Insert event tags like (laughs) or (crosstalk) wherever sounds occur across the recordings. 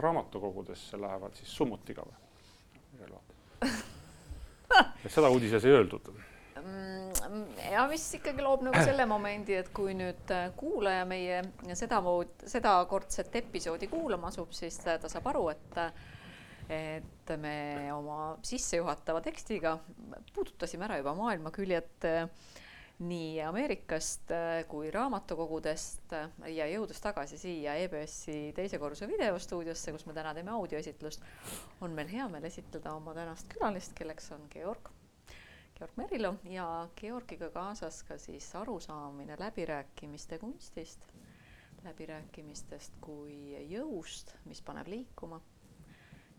raamatukogudesse lähevad siis summutiga või? et seda uudises ei öeldud mm, ja mis ikkagi loob nagu selle momendi, et kui nüüd äh, kuulaja meie sedamoodi, sedakordset episoodi kuulama asub, siis ta saab aru, et et me oma sissejuhatava tekstiga puudutasime ära juba maailmaküljed äh, nii Ameerikast äh, kui raamatukogudest ja jõudes tagasi siia EBS-i teise korruse videostuudiosse, kus me täna teeme audioesitlust, on meil hea meel esitleda oma tänast külalist, kelleks on Georg, Georg Merilo ja Georgiga kaasas ka siis arusaamine läbirääkimiste kunstist, läbirääkimistest kui jõust, mis paneb liikuma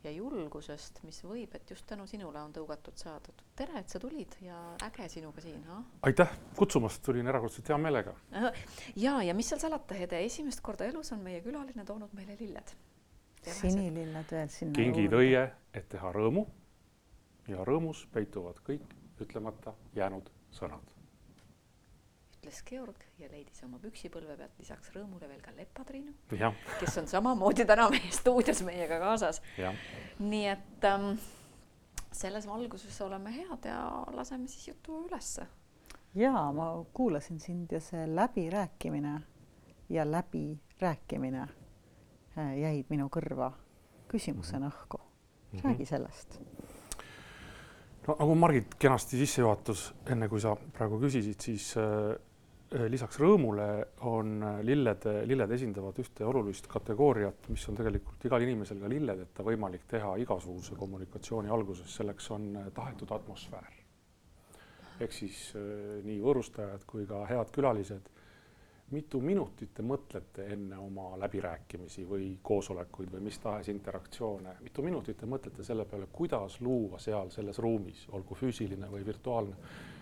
ja julgusest, mis võib, et just tänu sinule on tõugatud saadud. tere, et sa tulid ja äge sinuga siin ha?. aitäh kutsumast, tulin erakordselt hea meelega. ja, ja mis seal salata, Hede, esimest korda elus on meie külaline toonud meile lilled. sinililled veel sinna. kingid õie, et teha rõõmu ja rõõmus peituvad kõik ütlemata jäänud sõnad ütles Georg ja leidis oma püksipõlve pealt lisaks rõõmule veel ka lepatriinu, kes on samamoodi täna meie stuudios meiega kaasas. nii et ähm, selles valguses oleme head ja laseme siis jutu ülesse. ja ma kuulasin sind ja see läbirääkimine ja läbirääkimine äh, jäid minu kõrva küsimusena mhm. õhku. räägi sellest no nagu Margit kenasti sisse juhatus, enne kui sa praegu küsisid, siis Äh, lisaks rõõmule on äh, lilled, lilled esindavad ühte olulist kategooriat, mis on tegelikult igal inimesel ka lilledeta võimalik teha igasuguse kommunikatsiooni alguses, selleks on äh, tahetud atmosfäär. ehk siis nii võõrustajad kui ka head külalised, mitu minutit te mõtlete enne oma läbirääkimisi või koosolekuid või mis tahes interaktsioone, mitu minutit te mõtlete selle peale, kuidas luua seal selles ruumis, olgu füüsiline või virtuaalne,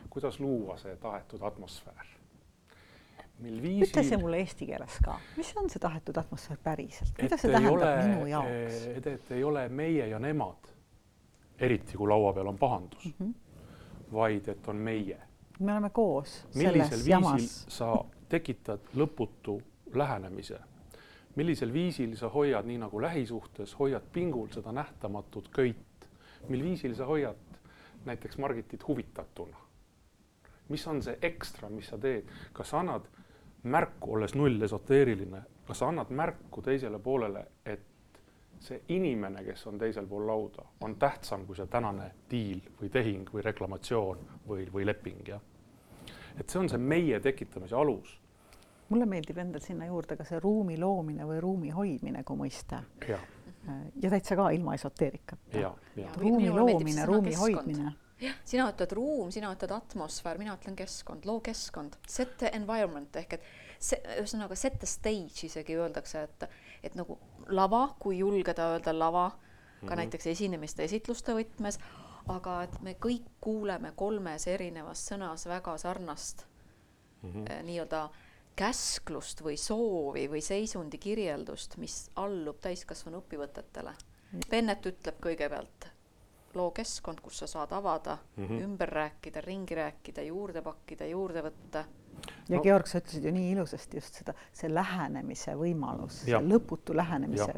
kuidas luua see tahetud atmosfäär mil viisil. ütle see mulle eesti keeles ka, mis on see tahetud atmosfäär päriselt, mida see tähendab ole, minu jaoks? et, et ei ole meie ja nemad, eriti kui laua peal on pahandus mm, -hmm. vaid et on meie. me oleme koos. millisel viisil jamas. sa tekitad lõputu lähenemise, millisel viisil sa hoiad, nii nagu lähisuhtes, hoiad pingul seda nähtamatut köit, mil viisil sa hoiad näiteks Margitit huvitatuna mis on see ekstra, mis sa teed, kas annad märku, olles null esoteeriline, kas sa annad märku teisele poolele, et see inimene, kes on teisel pool lauda, on tähtsam kui see tänane diil või tehing või reklamatsioon või, või leping, jah. et see on see meie tekitamise alus. mulle meeldib endal sinna juurde ka see ruumi loomine või ruumi hoidmine kui mõiste. ja täitsa ka ilma esoteerikata. ruumi loomine, ruumi hoidmine sina ütled ruum, sina ütled atmosfäär, mina ütlen keskkond, loo keskkond, set the environment ehk et see, ühesõnaga set the stage isegi öeldakse, et, et nagu lava, kui julgeda öelda lava, ka mm -hmm. näiteks esinemiste, esitluste võtmes, aga et me kõik kuuleme kolmes erinevas sõnas väga sarnast mm -hmm. eh, nii-öelda käsklust või soovi või seisundi kirjeldust, mis allub täiskasvanu õpivõtetele. Bennet ütleb kõigepealt loo keskkond, kus sa saad avada mm, -hmm. ümber rääkida, ringi rääkida, juurde pakkida, juurde võtta. ja no. Georg, sa ütlesid ju nii ilusasti just seda, see lähenemise võimalus, see lõputu lähenemise,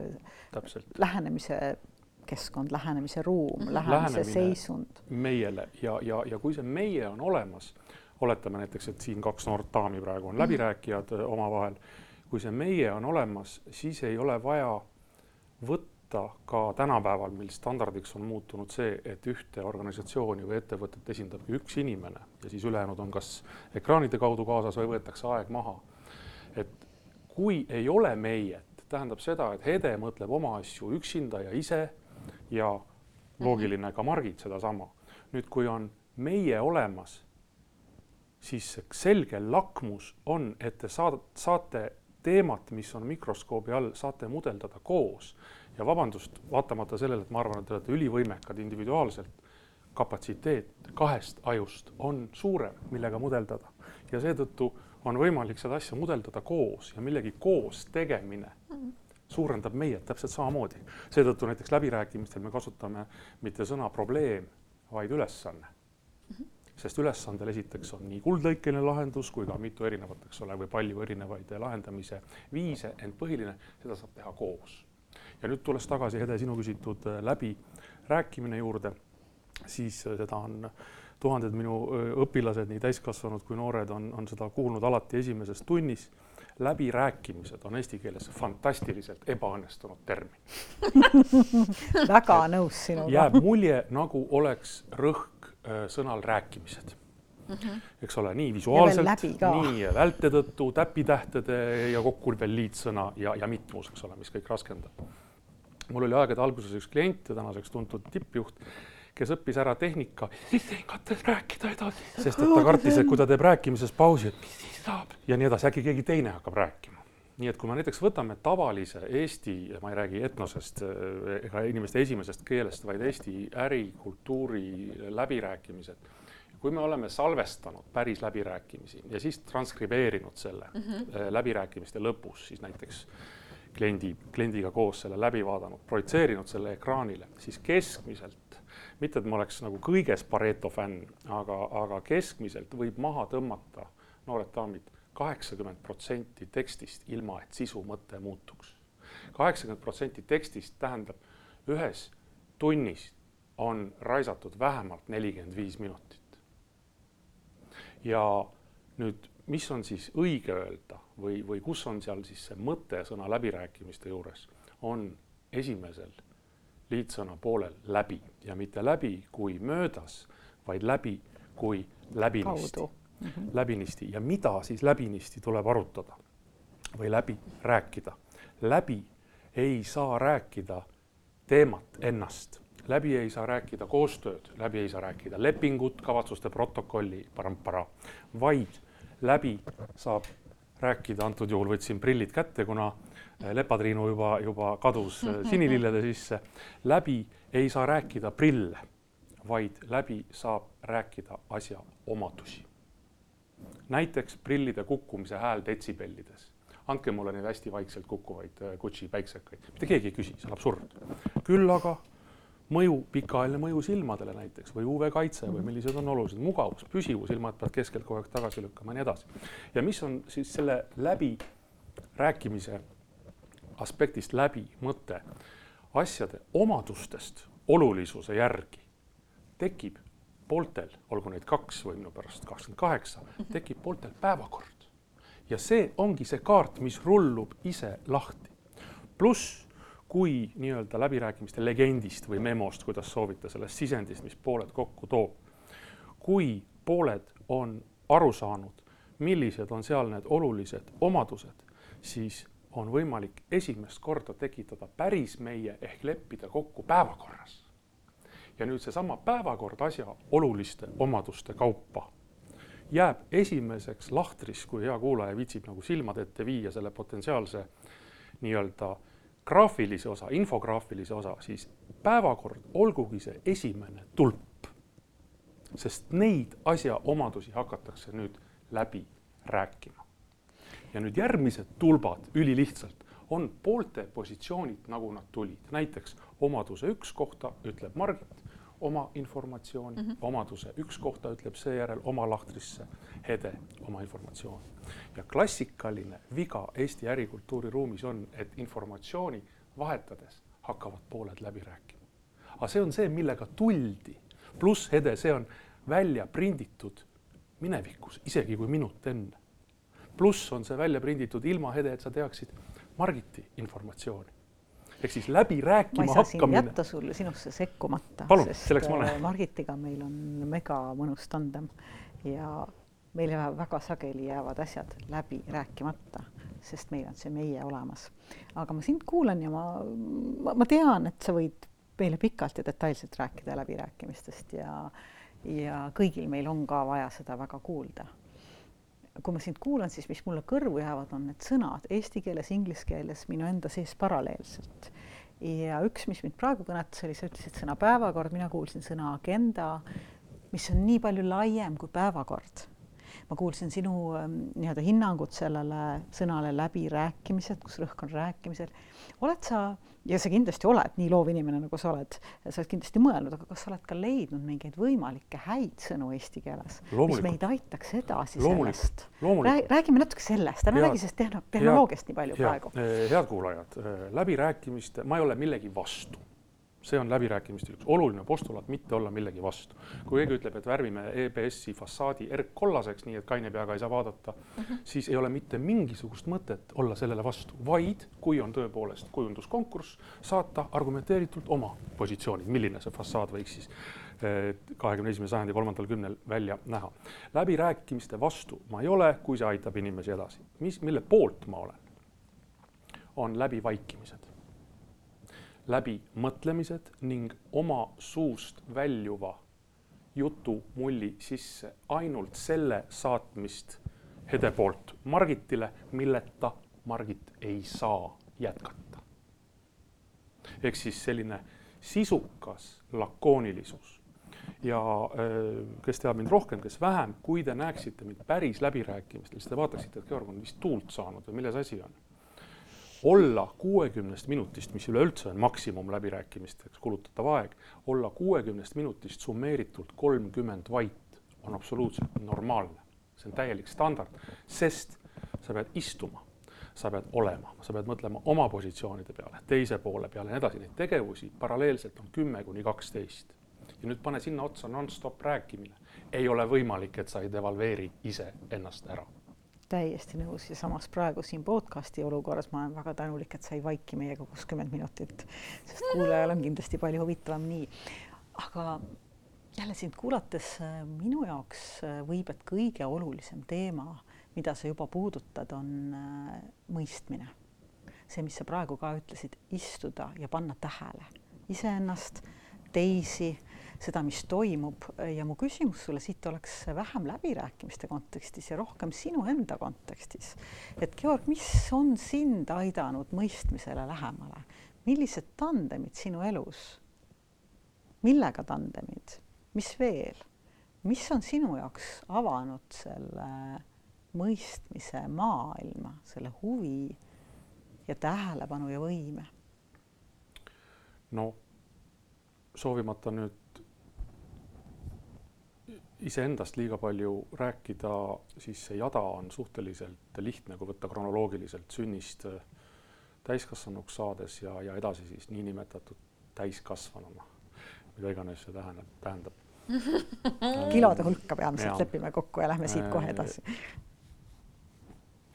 lähenemise keskkond, lähenemise ruum mm, -hmm. lähenemise seisund. meiele ja, ja, ja kui see meie on olemas, oletame näiteks, et siin kaks noort daami praegu on läbirääkijad mm -hmm. omavahel, kui see meie on olemas, siis ei ole vaja võtta võtta ka tänapäeval, mil standardiks on muutunud see, et ühte organisatsiooni või ettevõtet esindabki üks inimene ja siis ülejäänud on kas ekraanide kaudu kaasas või võetakse aeg maha. et kui ei ole meiet, tähendab seda, et Hede mõtleb oma asju üksinda ja ise ja loogiline ka Margit sedasama. nüüd, kui on meie olemas, siis selge lakmus on, et te saad, saate teemat, mis on mikroskoobi all, saate mudeldada koos ja vabandust, vaatamata sellele, et ma arvan, et te olete ülivõimekad individuaalselt, kapatsiteet kahest ajust on suurem, millega mudeldada ja seetõttu on võimalik seda asja mudeldada koos ja millegi koos tegemine suurendab meie täpselt samamoodi. seetõttu näiteks läbirääkimistel me kasutame mitte sõna probleem, vaid ülesanne. Sest ülesandel esiteks on nii kuldlõikeline lahendus kui ka mitu erinevat, eks ole, või palju erinevaid lahendamise viise, ent põhiline, seda saab teha koos ja nüüd tulles tagasi, Hede, sinu küsitud äh, läbirääkimine juurde, siis äh, seda on tuhanded minu õpilased, nii täiskasvanud kui noored, on, on seda kuulnud alati esimeses tunnis. läbirääkimised on eesti keeles fantastiliselt ebaõnnestunud termin (laughs) väga nõus sinuga. jääb mulje, nagu oleks rõhk sõnal rääkimised mm, -hmm. eks ole, nii visuaalselt, nii välte tõttu, täpitähtede ja kokku veel liitsõna ja, ja mitmus, eks ole, mis kõik raskendab. mul oli aegade alguses üks klient ja tänaseks tuntud tippjuht kes õppis ära tehnika, siis ei katses rääkida edasi, sest et ta kartis, et kui ta teeb rääkimises pausi, et mis siis saab ja nii edasi, äkki keegi teine hakkab rääkima. Nii et kui me näiteks võtame tavalise Eesti, ma ei räägi etnosest ega inimeste esimesest keelest, vaid Eesti ärikultuuri läbirääkimised kui me oleme salvestanud päris läbirääkimisi ja siis transkribeerinud selle mm -hmm. läbirääkimiste lõpus, siis näiteks kliendi, kliendiga koos selle läbi vaadanud, projitseerinud selle ekraanile, siis keskmiselt mitte, et ma oleks nagu kõiges Pareto fänn, aga, aga keskmiselt võib maha tõmmata, noored daamid, kaheksakümmend protsenti tekstist, ilma et sisu mõte muutuks. kaheksakümmend protsenti tekstist tähendab, ühes tunnis on raisatud vähemalt nelikümmend viis minutit. ja nüüd, mis on siis õige öelda või, või kus on seal siis see mõte sõna läbirääkimiste juures, on esimesel liitsõna poolel läbi ja mitte läbi kui möödas, vaid läbi kui läbinisti. Mm -hmm. läbinisti ja mida siis läbinisti tuleb arutada või läbi rääkida. läbi ei saa rääkida teemat ennast, läbi ei saa rääkida koostööd, läbi ei saa rääkida lepingut, kavatsuste protokolli, parampara, vaid läbi saab rääkida, antud juhul võtsin prillid kätte, kuna Äh, lepatriinu juba, juba kadus äh, sinilillede sisse. läbi ei saa rääkida prille, vaid läbi saab rääkida asja omadusi. Näiteks prillide kukkumise hääl detsibellides. andke mulle neid hästi vaikselt kukkuvaid äh, Gucci päiksekaid, mitte keegi ei küsi, see on absurd. küll aga mõju, pikaajaline mõju silmadele näiteks või UV-kaitse või millised on olulised, mugavus, püsivus, ilma et pead keskelt kogu aeg tagasi lükkama ja nii edasi. ja mis on siis selle läbi rääkimise aspektist läbi mõte asjade omadustest olulisuse järgi tekib pooltel, olgu neid kaks või minu pärast kakskümmend kaheksa, tekib pooltel päevakord. ja see ongi see kaart, mis rullub ise lahti. pluss, kui nii-öelda läbirääkimiste legendist või memost, kuidas soovite, sellest sisendist, mis pooled kokku toob, kui pooled on aru saanud, millised on seal need olulised omadused, siis on võimalik esimest korda tekitada päris meie ehk leppida kokku päevakorras. Ja nüüd seesama päevakord asja oluliste omaduste kaupa. Jääb esimeseks lahtris, kui hea kuulaja viitsib nagu silmad ette viia selle potentsiaalse nii-öelda graafilise osa, infograafilise osa, siis päevakord olgugi see esimene tulp. sest neid asja omadusi hakatakse nüüd läbi rääkima. Ja nüüd järgmised tulbad ülilihtsalt on poolte positsioonid, nagu nad tulid, näiteks omaduse üks kohta ütleb Margit oma informatsiooni mm, -hmm. omaduse üks kohta ütleb seejärel oma lahtrisse Hede oma informatsiooni. ja klassikaline viga Eesti ärikultuuri ruumis on, et informatsiooni vahetades hakkavad pooled läbi rääkima. aga see on see, millega tuldi, pluss Hede, see on välja prinditud minevikus, isegi kui minut enne pluss on see välja prinditud ilma, Hede, et sa teaksid Margiti informatsiooni. Ehk siis läbi rääkima hakkamine. ma ei saa siin jätta sulle sinusse sekkumata. sest selleks ma olen. Äh, Margitiga meil on mega mõnus tandem ja meil väga sageli jäävad asjad läbi rääkimata, sest meil on see meie olemas. aga ma sind kuulan ja ma, ma, ma tean, et sa võid meile pikalt ja detailselt rääkida läbirääkimistest ja ja kõigil meil on ka vaja seda väga kuulda kui ma sind kuulan, siis mis mulle kõrvu jäävad, on need sõnad eesti keeles, inglise keeles minu enda sees paralleelselt. ja üks, mis mind praegu kõnetas, oli, sa ütlesid sõna päevakord, mina kuulsin sõna agenda, mis on nii palju laiem kui päevakord. Ma kuulsin sinu ähm, nii-öelda hinnangut sellele sõnale läbirääkimised, kus rõhk on rääkimisel. oled sa, ja sa kindlasti oled nii loov inimene, nagu sa oled, sa oled kindlasti mõelnud, aga kas sa oled ka leidnud mingeid võimalikke häid sõnu eesti keeles, mis meid aitaks edasi sellest? räägime natuke sellest, ära räägi sellest tehno-, tehnoloogiast nii palju hea, praegu. Eh, head kuulajad, eh, läbirääkimiste, ma ei ole millegi vastu see on läbirääkimistel üks oluline postulaat, mitte olla millegi vastu. kui keegi ütleb, et värvime EBS-i fassaadi erkkollaseks, nii et kaine peaga ei saa vaadata uh, -huh. siis ei ole mitte mingisugust mõtet olla sellele vastu, vaid kui on tõepoolest kujunduskonkurss, saata argumenteeritult oma positsioonid, milline see fassaad võiks siis eh, kahekümne esimese sajandi kolmandal kümnel välja näha. läbirääkimiste vastu ma ei ole, kui see aitab inimesi edasi. mis, mille poolt ma olen, on läbivaikimised läbimõtlemised ning oma suust väljuva jutumulli sisse ainult selle saatmist Hede poolt Margitile, milleta Margit ei saa jätkata. ehk siis selline sisukas lakoonilisus ja äh, kes teab mind rohkem, kes vähem, kui te näeksite mind päris läbirääkimistel, siis te vaataksite, et Georg on vist tuult saanud või milles asi on olla kuuekümnest minutist, mis üleüldse on maksimum läbirääkimisteks kulutatav aeg, olla kuuekümnest minutist summeeritult kolmkümmend vait on absoluutselt normaalne. see on täielik standard, sest sa pead istuma, sa pead olema, sa pead mõtlema oma positsioonide peale, teise poole peale ja nii edasi, neid tegevusi paralleelselt on kümme kuni kaksteist. ja nüüd pane sinna otsa nonstop rääkimine, ei ole võimalik, et sa ei devalveeri iseennast ära täiesti nõus ja samas praegu siin podcast'i olukorras ma olen väga tänulik, et sai vaiki meiega kuuskümmend minutit, sest kuulajal on kindlasti palju huvitavam nii. aga jälle sind kuulates äh, minu jaoks äh, võib, et kõige olulisem teema, mida sa juba puudutad, on äh, mõistmine. see, mis sa praegu ka ütlesid, istuda ja panna tähele iseennast, teisi seda, mis toimub ja mu küsimus sulle siit oleks vähem läbirääkimiste kontekstis ja rohkem sinu enda kontekstis. et Georg, mis on sind aidanud mõistmisele lähemale, millised tandemid sinu elus, millega tandemid, mis veel, mis on sinu jaoks avanud selle mõistmise maailma, selle huvi ja tähelepanu ja võime? no soovimata nüüd iseendast liiga palju rääkida, siis see jada on suhteliselt lihtne, kui võtta kronoloogiliselt sünnist äh, täiskasvanuks saades ja, ja edasi siis niinimetatud täiskasvanuna, mida iganes see tähendab, tähendab (laughs) kilode hulka peamiselt lepime kokku ja lähme siit kohe äh, edasi.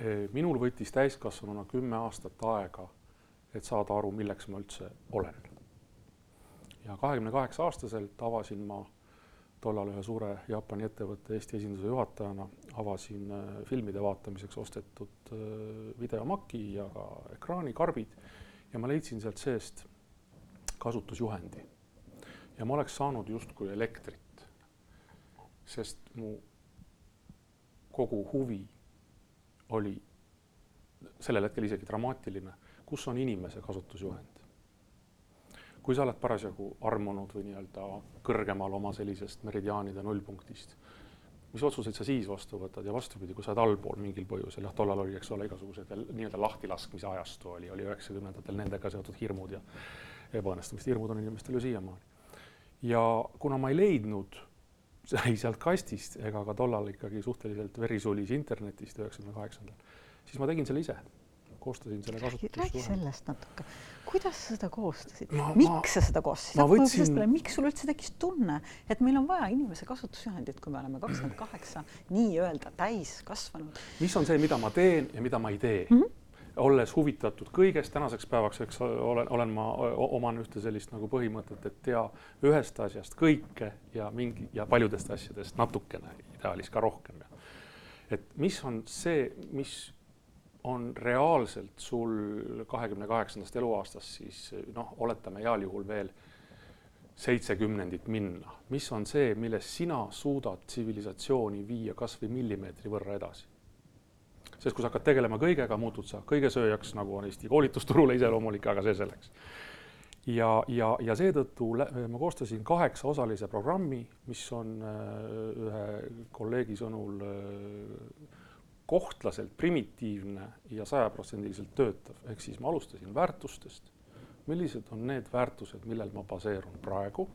Äh, minul võttis täiskasvanuna kümme aastat aega, et saada aru, milleks ma üldse olen. ja kahekümne kaheksa aastaselt avasin ma tollal ühe suure Jaapani ettevõtte Eesti esinduse juhatajana avasin äh, filmide vaatamiseks ostetud äh, videomaki ja ka ekraanikarbid ja ma leidsin sealt seest kasutusjuhendi. ja ma oleks saanud justkui elektrit, sest mu kogu huvi oli sellel hetkel isegi dramaatiline, kus on inimese kasutusjuhend kui sa oled parasjagu armunud või nii-öelda kõrgemal oma sellisest meridiaanide nullpunktist, mis otsuseid sa siis vastu võtad? Ja vastupidi, kui sa oled allpool mingil põhjusel, jah, tollal oli, eks ole, igasugused nii-öelda lahtilaskmise ajastu oli, oli üheksakümnendatel nendega seotud hirmud ja ebaõnnestumiste hirmud on inimestel ju siiamaani. ja kuna ma ei leidnud ei sealt kastist ega ka tollal ikkagi suhteliselt verisulis internetist üheksakümne kaheksandal, siis ma tegin selle ise koostasin selle kasutusjuhendi. räägi sellest natuke, kuidas sa seda koostasid, miks sa seda koostasid, võtsin... miks sul üldse tekkis tunne, et meil on vaja inimese kasutusjuhendit, kui me oleme kakskümmend kaheksa nii-öelda täiskasvanud. mis on see, mida ma teen ja mida ma ei tee mm? -hmm olles huvitatud kõigest tänaseks päevaks, eks olen, olen ma, oman ühte sellist nagu põhimõtet, et tea ühest asjast kõike ja mingi ja paljudest asjadest natukene, ideaalis ka rohkem. et mis on see, mis on reaalselt sul kahekümne kaheksandast eluaastast siis noh, oletame heal juhul veel seitse kümnendit minna, mis on see, milles sina suudad tsivilisatsiooni viia kasvõi millimeetri võrra edasi? sest kui sa hakkad tegelema kõigega, muutud sa kõigesööjaks, nagu on Eesti koolitusturule iseloomulik, aga see selleks. ja, ja, ja seetõttu ma koostasin kaheksaosalise programmi, mis on ühe kolleegi sõnul kohtlaselt primitiivne ja sajaprotsendiliselt töötav, ehk siis ma alustasin väärtustest. millised on need väärtused, millel ma baseerun praegu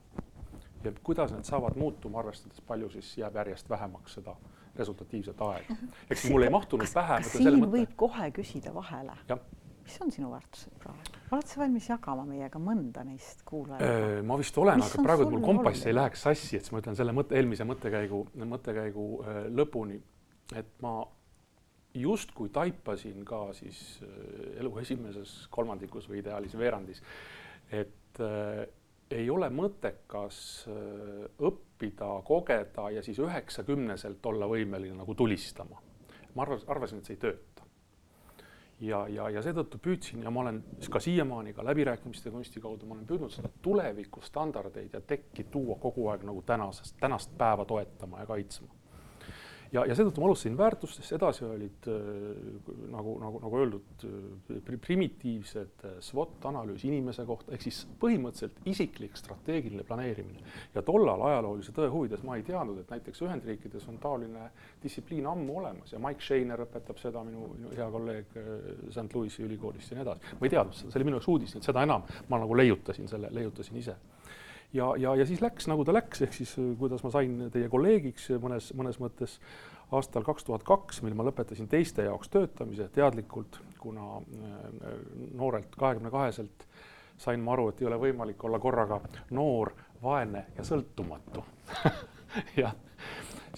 ja kuidas need saavad muutuma, arvestades palju siis jääb järjest vähemaks seda resultatiivset aega. ehk siis mul ei mahtunud pähe. siin mõtte... võib kohe küsida vahele. mis on sinu väärtused praegu? oled sa valmis jagama meiega mõnda neist kuulajaga? ma vist olen, aga praegu mul kompass ei läheks sassi, et siis ma ütlen selle mõtte, eelmise mõttekäigu, mõttekäigu lõpuni, et ma justkui taipasin ka siis elu esimeses kolmandikus või ideaalis veerandis, et äh, ei ole mõttekas äh, õppida, kogeda ja siis üheksakümneselt olla võimeline nagu tulistama. ma arvasin, arvasin, et see ei tööta. ja, ja, ja seetõttu püüdsin ja ma olen ka siiamaani ka läbirääkimiste kunsti kaudu, ma olen püüdnud seda tulevikustandardeid ja tekki tuua kogu aeg nagu tänasest, tänast päeva toetama ja kaitsma ja, ja seetõttu ma alustasin väärtustest, edasi olid äh, nagu, nagu, nagu öeldud äh, primitiivsed äh, SWOT analüüs inimese kohta, ehk siis põhimõtteliselt isiklik strateegiline planeerimine. ja tollal ajaloolise tõe huvides ma ei teadnud, et näiteks Ühendriikides on taoline distsipliin ammu olemas ja Mike Shainer õpetab seda, minu, minu hea kolleeg St Louis'i ülikoolist ja nii edasi. ma ei teadnud seda, see oli minu jaoks uudis, et seda enam ma nagu leiutasin selle, leiutasin ise ja, ja, ja siis läks nagu ta läks, ehk siis äh, kuidas ma sain teie kolleegiks mõnes, mõnes mõttes aastal kaks tuhat kaks, mil ma lõpetasin teiste jaoks töötamise teadlikult, kuna äh, noorelt, kahekümne kaheselt sain ma aru, et ei ole võimalik olla korraga noor, vaene ja sõltumatu. (laughs) Jah,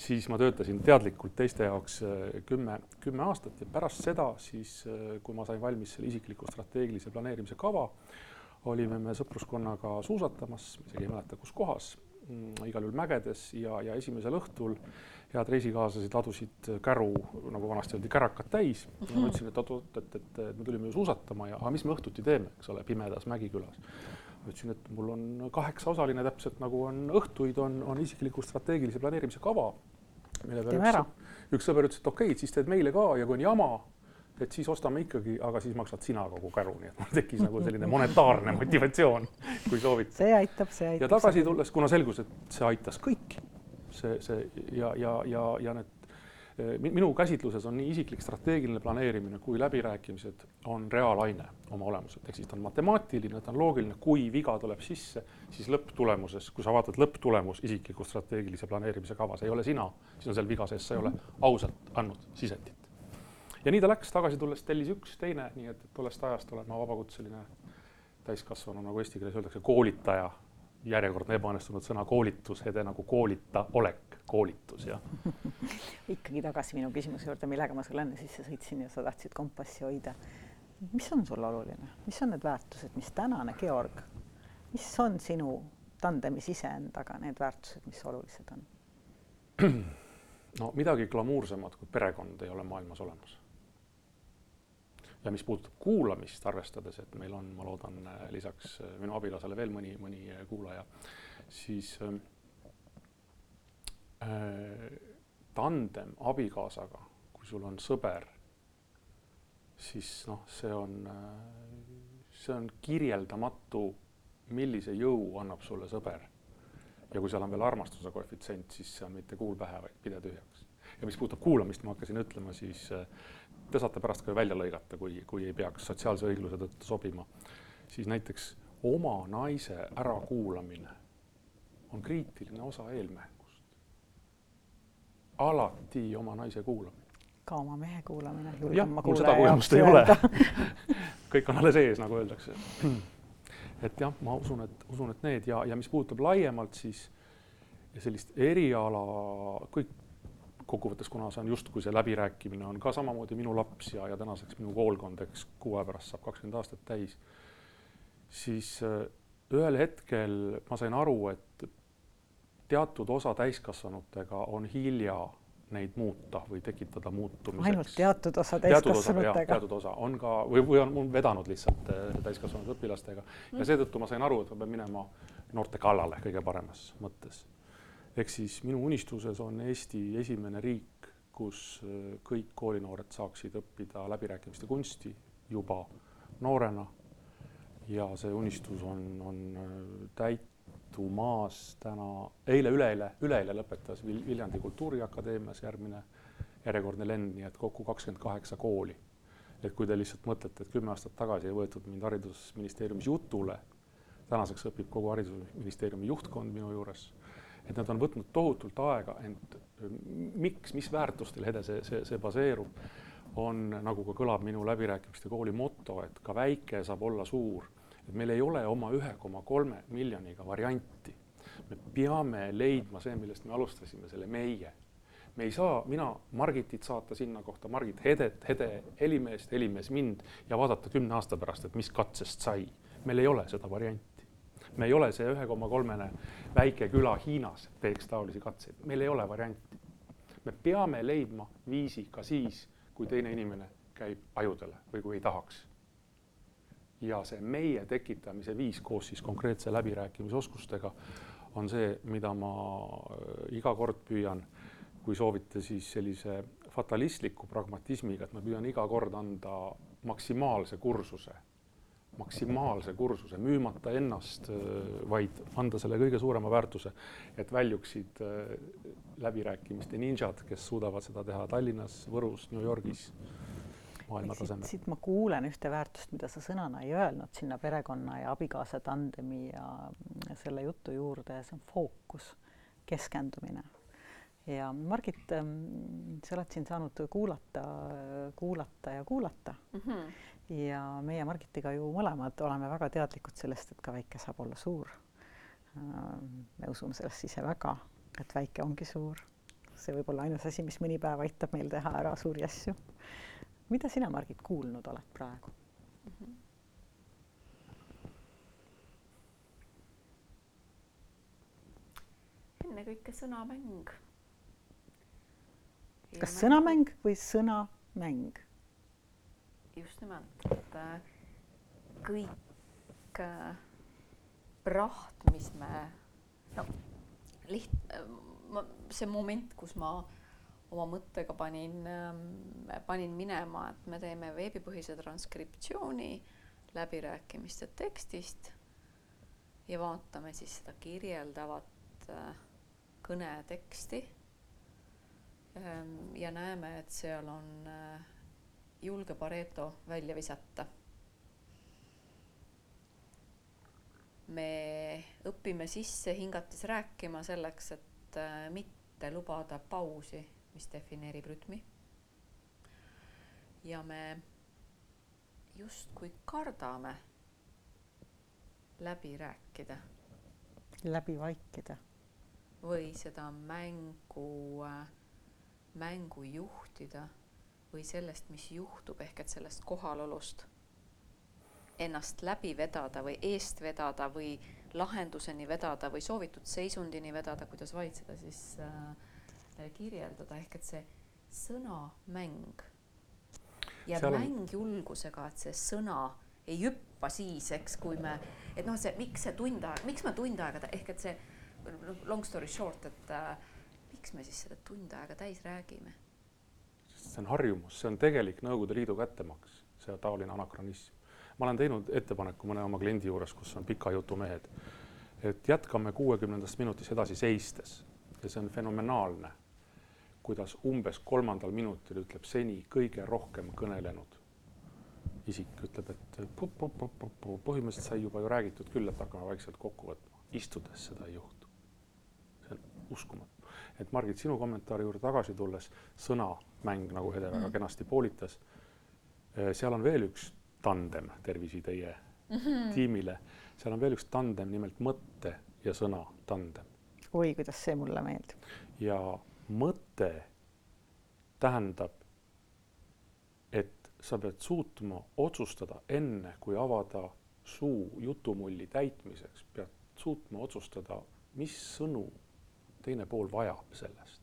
siis ma töötasin teadlikult teiste jaoks äh, kümme, kümme aastat ja pärast seda siis, kui ma sain valmis selle isikliku strateegilise planeerimise kava, olime me sõpruskonnaga suusatamas, isegi ei mäleta, kus kohas, mm, igal juhul mägedes ja, ja esimesel õhtul head reisikaaslased adusid käru, nagu vanasti öeldi, kärakad täis. ja ma ütlesin, et oot-oot, et, et, et me tulime ju suusatama ja aga mis me õhtuti teeme, eks ole, pimedas Mägikülas. ma ütlesin, et mul on kaheksaosaline täpselt nagu on õhtuid, on, on isikliku strateegilise planeerimise kava. mille peale üks, üks sõber ütles, et okei okay,, siis teed meile ka ja kui on jama, et siis ostame ikkagi, aga siis maksad sina kogu käru, nii et mul tekkis nagu selline monetaarne (laughs) motivatsioon, kui soovid. see aitab, see aitab. ja tagasi tulles, kuna selgus, et see aitas kõiki, see, see ja, ja, ja, ja need eh, minu käsitluses on nii isiklik strateegiline planeerimine kui läbirääkimised on reaalaine oma olemuselt, ehk siis ta on matemaatiline, ta on loogiline, kui viga tuleb sisse, siis lõpptulemuses, kui sa vaatad lõpptulemus isikliku strateegilise planeerimise kavas, ei ole sina, siis on seal viga sees, sa ei ole ausalt andnud sisendit ja nii ta läks, tagasi tulles tellis üks, teine, nii et, tollest ajast olen ma vabakutseline täiskasvanu, nagu eesti keeles öeldakse, koolitaja. järjekordne ebaõnnestunud sõna koolitus, Hede nagu koolita olek, koolitus jah (laughs) ikkagi tagasi minu küsimuse juurde, millega ma sulle enne sisse sõitsin ja sa tahtsid kompassi hoida. mis on sulle oluline, mis on need väärtused, mis tänane Georg, mis on sinu tandemis iseendaga need väärtused, mis olulised on? (clears throat) no midagi glamuursemat kui perekond ei ole maailmas olemas ja mis puudutab kuulamist, arvestades, et meil on, ma loodan, lisaks äh, minu abikaasale veel mõni, mõni äh, kuulaja, siis ähm, äh, tandem abikaasaga, kui sul on sõber, siis noh, see on äh,, see on kirjeldamatu, millise jõu annab sulle sõber. ja kui seal on veel armastuse koefitsient, siis see on mitte kuul pähe, vaid pide tühjaks. ja mis puudutab kuulamist, ma hakkasin ütlema, siis äh, te saate pärast ka välja lõigata, kui, kui ei peaks sotsiaalse õigluse tõttu sobima, siis näiteks oma naise ärakuulamine on kriitiline osa eelmängust. alati oma naise kuulamine. ka oma mehe kuulamine. jah, mul seda kogemust ei ole (laughs) kõik on alles ees, nagu öeldakse. et jah, ma usun, et usun, et need ja, ja mis puudutab laiemalt, siis sellist eriala, kõik kokkuvõttes, kuna see on justkui see läbirääkimine on ka samamoodi minu laps ja, ja tänaseks minu koolkond, eks kuu aja pärast saab kakskümmend aastat täis, siis äh, ühel hetkel ma sain aru, et teatud osa täiskasvanutega on hilja neid muuta või tekitada muutumiseks. ainult teatud osa täiskasvanutega? teatud osa on ka või, või on, on vedanud lihtsalt äh, täiskasvanud õpilastega mm. ja seetõttu ma sain aru, et ma pean minema noorte kallale kõige paremas mõttes ehk siis minu unistuses on Eesti esimene riik, kus äh, kõik koolinoored saaksid õppida läbirääkimiste kunsti juba noorena. ja see unistus on, on äh, täitumas täna, eile-üleeile, üleeile lõpetas Vil Viljandi Kultuuriakadeemias järgmine järjekordne lend, nii et kokku kakskümmend kaheksa kooli. et kui te lihtsalt mõtlete, et kümme aastat tagasi ei võetud mind haridusministeeriumis jutule, tänaseks õpib kogu haridusministeeriumi juhtkond minu juures, et nad on võtnud tohutult aega, ent miks, mis väärtustel Hede see, see, see baseerub, on nagu ka kõlab minu läbirääkimiste kooli moto, et ka väike saab olla suur. et meil ei ole oma ühe koma kolme miljoniga varianti. me peame leidma see, millest me alustasime, selle meie me ei saa, mina Margitit saata sinna kohta, Margit Hedet, Hede Helimeest, Helimees mind ja vaadata kümne aasta pärast, et mis katsest sai. meil ei ole seda varianti. Me ei ole see ühe koma kolmene väike küla Hiinas teeks taolisi katseid, meil ei ole varianti. me peame leidma viisi ka siis, kui teine inimene käib ajudele või kui ei tahaks. ja see meie tekitamise viis koos siis konkreetse läbirääkimisoskustega on see, mida ma äh, iga kord püüan kui soovite, siis sellise fatalistliku pragmatismiga, et ma püüan iga kord anda maksimaalse kursuse, maksimaalse kursuse, müümata ennast, vaid anda selle kõige suurema väärtuse, et väljuksid äh, läbirääkimiste ninjad, kes suudavad seda teha Tallinnas, Võrus, New Yorgis, maailma tasemel. siit ma kuulen ühte väärtust, mida sa sõnana ei öelnud sinna perekonna ja abikaasa tandemi ja selle jutu juurde, see on fookus, keskendumine ja Margit, ähm, sa oled siin saanud kuulata, kuulata ja kuulata mm. -hmm. Ja meie Margitiga ju mõlemad oleme väga teadlikud sellest, et ka väike saab olla suur. Ähm, me usume sellesse ise väga, et väike ongi suur. see võib olla ainus asi, mis mõni päev aitab meil teha ära suuri asju. mida sina, Margit, kuulnud oled praegu mm? -hmm. ennekõike sõnamäng kas sõnamäng või sõnamäng? Just nimelt, et äh, kõik äh, praht, mis me, no liht-, äh, see moment, kus ma oma mõttega panin, ähm, panin minema, et me teeme veebipõhise transkriptsiooni läbirääkimiste tekstist ja vaatame siis seda kirjeldavat kõneteksti. Ehm, ja näeme, et seal on äh, julge Pareto välja visata. me õpime sisse hingates rääkima selleks, et äh, mitte lubada pausi, mis defineerib rütmi. ja me justkui kardame läbi rääkida. läbi vaikida. või seda mängu äh, mängu juhtida või sellest, mis juhtub, ehk et sellest kohalolust ennast läbi vedada või eest vedada või lahenduseni vedada või soovitud seisundini vedada, kuidas vaid seda siis äh, kirjeldada, ehk et see sõnamäng ja Seal mäng julgusega, et see sõna ei hüppa siis, eks, kui me, et noh, see, miks see tund aega, miks me tund aega, ehk et see long story short, et äh, miks me siis seda tund aega täis räägime? See on harjumus, see on tegelik Nõukogude Liidu kättemaks, see taoline anakronism. ma olen teinud ettepaneku mõne oma kliendi juures, kus on pika jutu mehed, et jätkame kuuekümnendast minutis edasi seistes ja see on fenomenaalne, kuidas umbes kolmandal minutil ütleb seni kõige rohkem kõnelenud isik ütleb, et põhimõtteliselt sai juba ju räägitud küll, et hakkame vaikselt kokku võtma, istudes seda ei juhtu. see on uskumatu et Margit, sinu kommentaari juurde tagasi tulles, sõnamäng, nagu Hede väga mm. kenasti poolitas, eh, seal on veel üks tandem, tervisi teie mm -hmm. tiimile, seal on veel üks tandem, nimelt mõtte ja sõna tandem. oi, kuidas see mulle meeldib. ja mõte tähendab, et sa pead suutma otsustada enne, kui avada suu jutumulli täitmiseks, pead suutma otsustada, mis sõnu teine pool vajab sellest.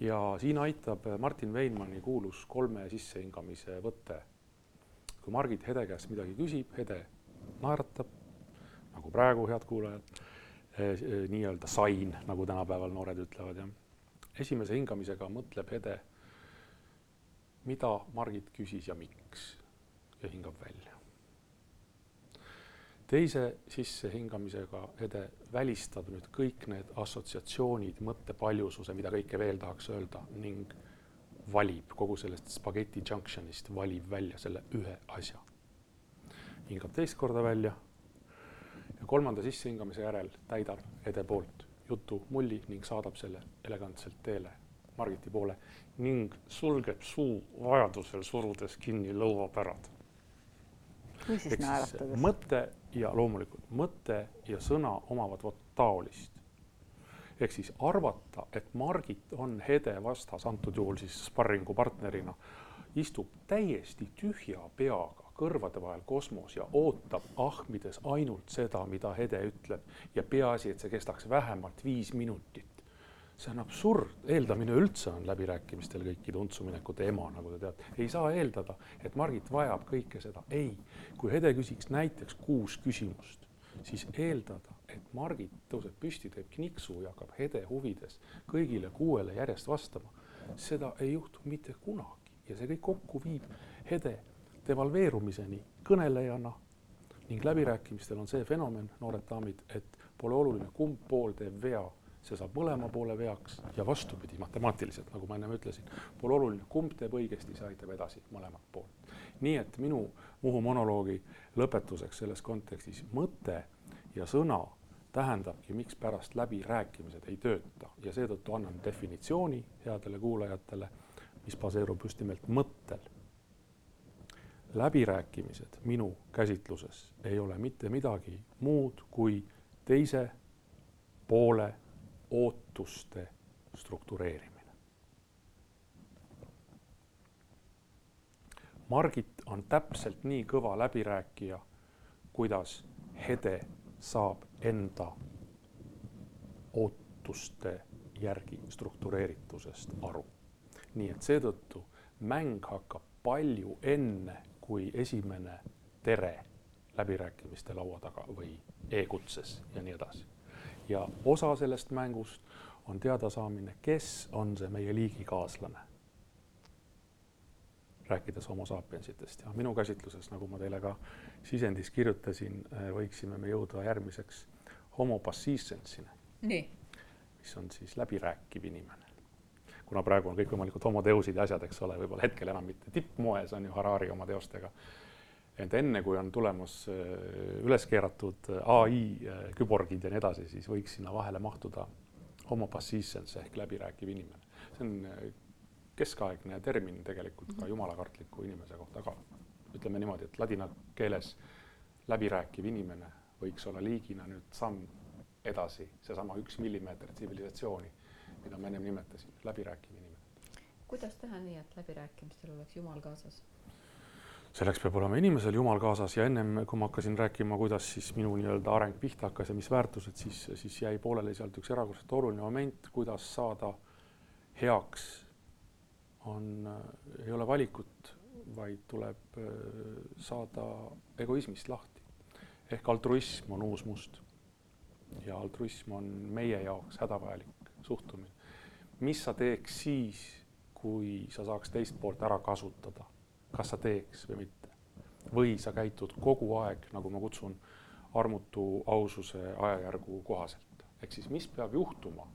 ja siin aitab Martin Veinmanni kuulus kolme sissehingamise võte. kui Margit Hede käest midagi küsib, Hede naeratab, nagu praegu, head kuulajad eh,, nii-öelda sain, nagu tänapäeval noored ütlevad, jah. esimese hingamisega mõtleb Hede, mida Margit küsis ja miks ja hingab välja. Teise sissehingamisega Ede välistab nüüd kõik need assotsiatsioonid, mõttepaljususe, mida kõike veel tahaks öelda ning valib kogu sellest spaghetti junction'ist, valib välja selle ühe asja. hingab teist korda välja ja kolmanda sissehingamise järel täidab Ede poolt jutu mulli ning saadab selle elegantselt teele Margiti poole ning sulgeb suu vajadusel surudes kinni lõuapärad. Või siis naeratades. mõte ja loomulikult mõte ja sõna omavad vot taolist. ehk siis arvata, et Margit on Hede vastas, antud juhul siis sparringupartnerina, istub täiesti tühja peaga kõrvade vahel kosmos ja ootab ahmides ainult seda, mida Hede ütleb ja peaasi, et see kestaks vähemalt viis minutit see on absurd, eeldamine üldse on läbirääkimistel kõikide untsuminekute ema, nagu te teate. ei saa eeldada, et Margit vajab kõike seda, ei. kui Hede küsiks näiteks kuus küsimust, siis eeldada, et Margit tõuseb püsti, teeb kniksu ja hakkab Hede huvides kõigile kuuele järjest vastama, seda ei juhtu mitte kunagi. Ja see kõik kokku viib Hede devalveerumiseni kõnelejana. Ning läbirääkimistel on see fenomen, noored daamid, et pole oluline, kumb pool teeb vea see saab mõlema poole veaks ja vastupidi, matemaatiliselt, nagu ma ennem ütlesin, pole oluline, kumb teeb õigesti, see aitab edasi mõlemat poolt. nii et minu Muhu monoloogi lõpetuseks selles kontekstis mõte ja sõna tähendabki, mikspärast läbirääkimised ei tööta ja seetõttu annan definitsiooni headele kuulajatele, mis baseerub just nimelt mõttel. läbirääkimised minu käsitluses ei ole mitte midagi muud kui teise poole ootuste struktureerimine. Margit on täpselt nii kõva läbirääkija, kuidas Hede saab enda ootuste järgi struktureeritusest aru. nii et seetõttu mäng hakkab palju enne, kui esimene tere läbirääkimiste laua taga või e-kutses ja nii edasi ja osa sellest mängust on teadasaamine, kes on see meie liigikaaslane. rääkides homo sapiensitest ja minu käsitluses, nagu ma teile ka sisendis kirjutasin, eh, võiksime me jõuda järgmiseks homo passiivsentsini. nii. mis on siis läbirääkiv inimene. kuna praegu on kõikvõimalikud homoteusid ja asjad, eks ole, võib-olla hetkel enam mitte tippmoes on ju Harari oma teostega et enne, kui on tulemas äh, üles keeratud äh, ai äh, küborgid ja nii edasi, siis võiks sinna vahele mahtuda homo passiivsens ehk läbirääkiv inimene. see on keskaegne termin tegelikult ka jumalakartliku inimese kohta, aga ütleme niimoodi, et ladina keeles läbirääkiv inimene võiks olla liigina nüüd samm edasi, seesama üks millimeeter tsivilisatsiooni, mida ma ennem nimetasin, läbirääkiv inimene. kuidas teha nii, et läbirääkimistel oleks Jumal kaasas? Selleks peab olema inimesel jumal kaasas ja ennem kui ma hakkasin rääkima, kuidas siis minu nii-öelda areng pihta hakkas ja mis väärtused, siis, siis jäi pooleli sealt üks erakordselt oluline moment, kuidas saada heaks. on, ei ole valikut, vaid tuleb äh, saada egoismist lahti. ehk altruism on uus must. ja altruism on meie jaoks hädavajalik suhtumine. mis sa teeks siis, kui sa saaks teist poolt ära kasutada kas sa teeks või mitte. või sa käitud kogu aeg, nagu ma kutsun, armutu aususe ajajärgu kohaselt. ehk siis, mis peab juhtuma,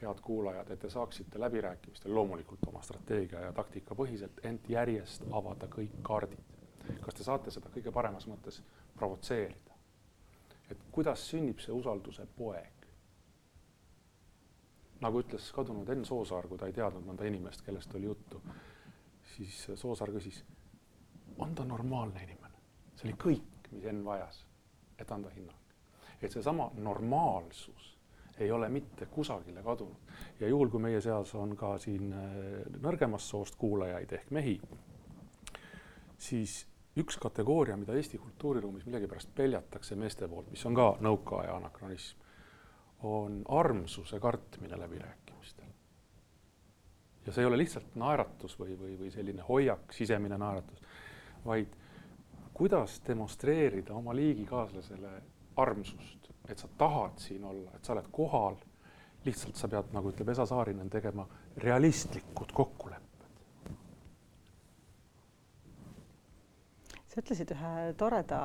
head kuulajad, et te saaksite läbirääkimistel loomulikult oma strateegia ja taktika põhiselt, ent järjest avada kõik kaardid. kas te saate seda kõige paremas mõttes provotseerida? et kuidas sünnib see usalduse poeg? nagu ütles kadunud Enn Soosaar, kui ta ei teadnud mõnda inimest, kellest oli juttu siis Soosaar küsis, on ta normaalne inimene? see oli kõik, mis Enn vajas, et anda hinnang. et seesama normaalsus ei ole mitte kusagile kadunud ja juhul, kui meie seas on ka siin äh, nõrgemast soost kuulajaid ehk mehi, siis üks kategooria, mida Eesti kultuuriruumis millegipärast peljatakse meeste poolt, mis on ka nõukaaja anakronism, on armsuse kartmine läbirääkimistel ja see ei ole lihtsalt naeratus või, või, või selline hoiak, sisemine naeratus, vaid kuidas demonstreerida oma liigikaaslasele armsust, et sa tahad siin olla, et sa oled kohal. lihtsalt sa pead, nagu ütleb Esa Saarinen, tegema realistlikud kokkulepped. sa ütlesid ühe toreda,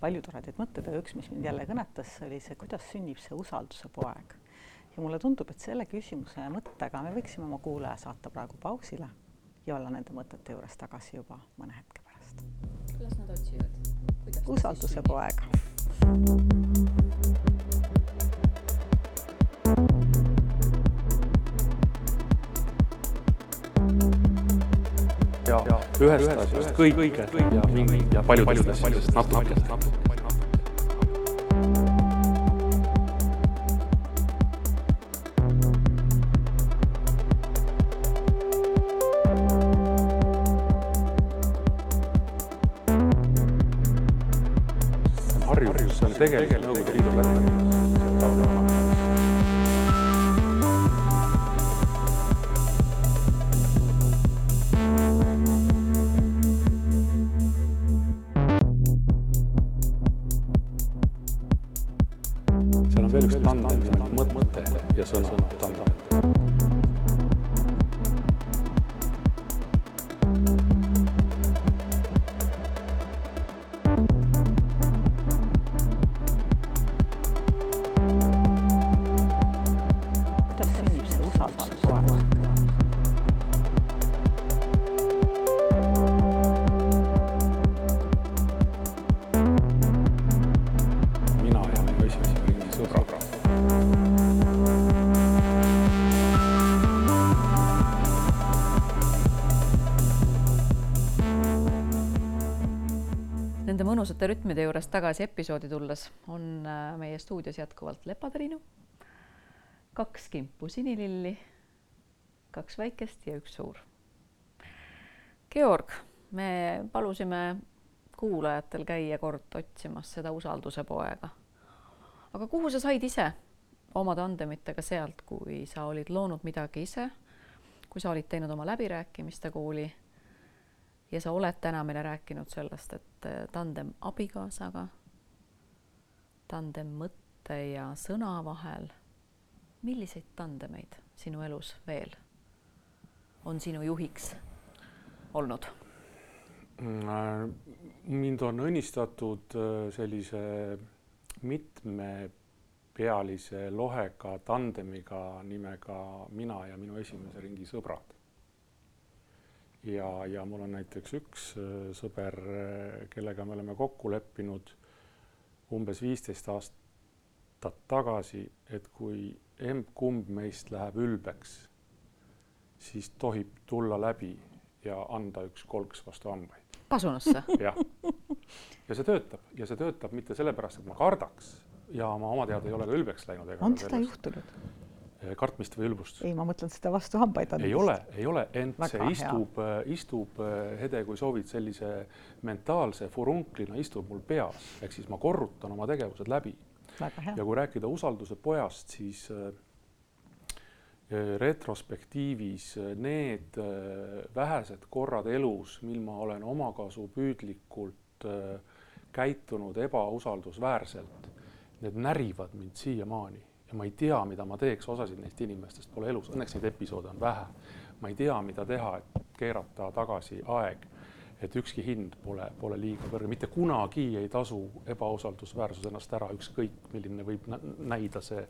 palju toredaid mõtteid, aga üks, mis mind jälle kõnetas, oli see, kuidas sünnib see usalduse poeg. Ja mulle tundub, et selle küsimuse mõttega me võiksime oma kuulaja saata praegu pausile ja olla nende mõtete juures tagasi juba mõne hetke pärast. kuidas nad otsivad? usalduse poeg. ja ühest asjast kõige ja mingi ja paljudest asjadest natuke. see harjumus, see on Mõnusate rütmide juures tagasi episoodi tulles on äh, meie stuudios jätkuvalt lepatriinu, kaks kimpu sinililli, kaks väikest ja üks suur. Georg, me palusime kuulajatel käia kord otsimas seda usalduse poega. aga kuhu sa said ise oma tandemitega sealt, kui sa olid loonud midagi ise, kui sa olid teinud oma läbirääkimiste kooli ja sa oled täna meile rääkinud sellest, et äh, tandem abikaasaga, tandem mõtte ja sõna vahel. milliseid tandemeid sinu elus veel on sinu juhiks olnud? Mm, mind on õnnistatud äh, sellise mitmepealise lohega tandemiga nimega mina ja minu esimese ringi sõbrad. Ja, ja mul on näiteks üks äh, sõber, äh, kellega me oleme kokku leppinud umbes viisteist aastat tagasi, et kui emb-kumb meist läheb ülbeks, siis tohib tulla läbi ja anda üks kolks vastu hambaid pasunasse? (laughs) jah. ja see töötab ja see töötab mitte sellepärast, et ma kardaks ja ma oma teada ei ole ka ülbeks läinud. on seda juhtunud? Kartmist või ülbust? ei, ma mõtlen seda vastu hambaid andmist. ei ole, ei ole, ent Väga see istub, istub, Hede, kui soovid, sellise mentaalse furunklina istub mul peas, ehk siis ma korrutan oma tegevused läbi. ja kui rääkida usalduse pojast, siis retrospektiivis need äh, vähesed korrad elus, mil ma olen omakasupüüdlikult käitunud ebausaldusväärselt, need närivad mind siiamaani ja ma ei tea, mida ma teeks, osasid neist inimestest pole elus, õnneks neid episoode on vähe. ma ei tea, mida teha, et keerata tagasi aeg, et ükski hind pole, pole liiga kõrge, mitte kunagi ei tasu ebausaldusväärsus ennast ära, ükskõik milline võib nä- näida see,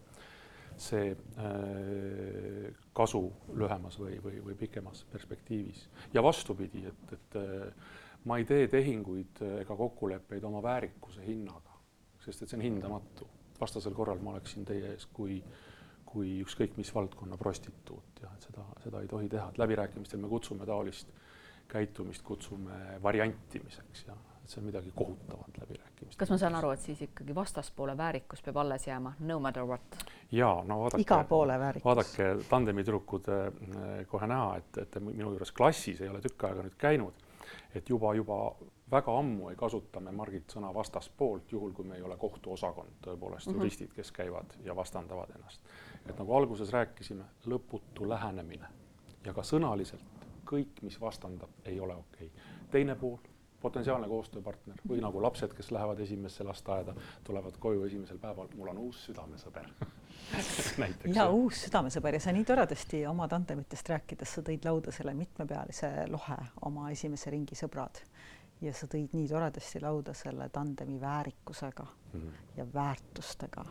see äh, kasu lühemas või, või, või pikemas perspektiivis. ja vastupidi, et, et äh, ma ei tee tehinguid ega kokkuleppeid oma väärikuse hinnaga, sest et see on hindamatu. Vastasel korral ma oleksin teie ees kui, kui ükskõik mis valdkonna prostituut ja et seda, seda ei tohi teha, et läbirääkimistel me kutsume taolist käitumist, kutsume variantimiseks ja et see on midagi kohutavat läbirääkimistel. kas ma saan aru, et siis ikkagi vastaspoole väärikus peab alles jääma, no matter what? ja no vaadake. iga poole väärikus. vaadake tandemi tüdrukud eh, kohe näha, et, et minu juures klassis ei ole tükk aega nüüd käinud, et juba, juba väga ammu ei kasuta me Margit sõna vastaspoolt, juhul kui me ei ole kohtuosakond, tõepoolest mm -hmm. juristid, kes käivad ja vastandavad ennast. et nagu alguses rääkisime, lõputu lähenemine ja ka sõnaliselt kõik, mis vastandab, ei ole okei okay. teine pool, potentsiaalne koostööpartner või nagu lapsed, kes lähevad esimesse lasteaeda, tulevad koju esimesel päeval, mul on uus südamesõber (laughs) näiteks. ja uus südamesõber ja sa nii toredasti oma tandemitest rääkides, sa tõid lauda selle mitmepealise lohe oma esimese ringi sõbrad ja sa tõid nii toredasti lauda selle tandemi väärikusega mm. -hmm. ja väärtustega.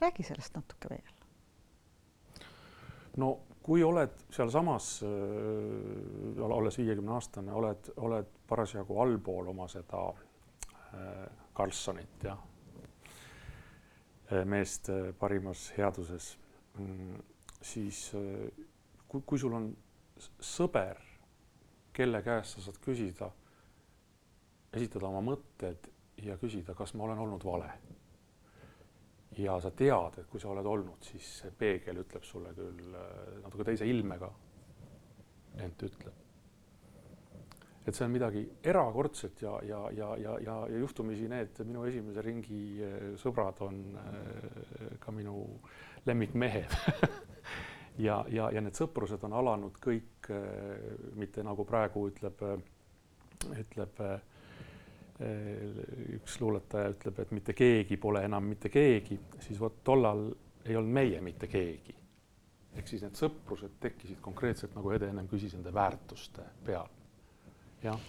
räägi sellest natuke veel. no kui oled sealsamas äh,, olles viiekümne aastane, oled, oled parasjagu allpool oma seda äh, Karlssonit ja meest äh, parimas headuses mm,, siis äh, kui, kui sul on sõber, kelle käest sa saad küsida esitada oma mõtted ja küsida, kas ma olen olnud vale. ja sa tead, et kui sa oled olnud, siis see peegel ütleb sulle küll äh, natuke teise ilmega, ent ütleb. et see on midagi erakordset ja, ja, ja, ja, ja, ja juhtumisi need minu esimese ringi äh, sõbrad on äh, ka minu lemmikmehed (laughs) ja, ja, ja need sõprused on alanud kõik mitte nagu praegu ütleb, ütleb üks luuletaja ütleb, et mitte keegi pole enam mitte keegi, siis vot tollal ei olnud meie mitte keegi. ehk siis need sõprused tekkisid konkreetselt, nagu Ede ennem küsis, nende väärtuste peal. jah.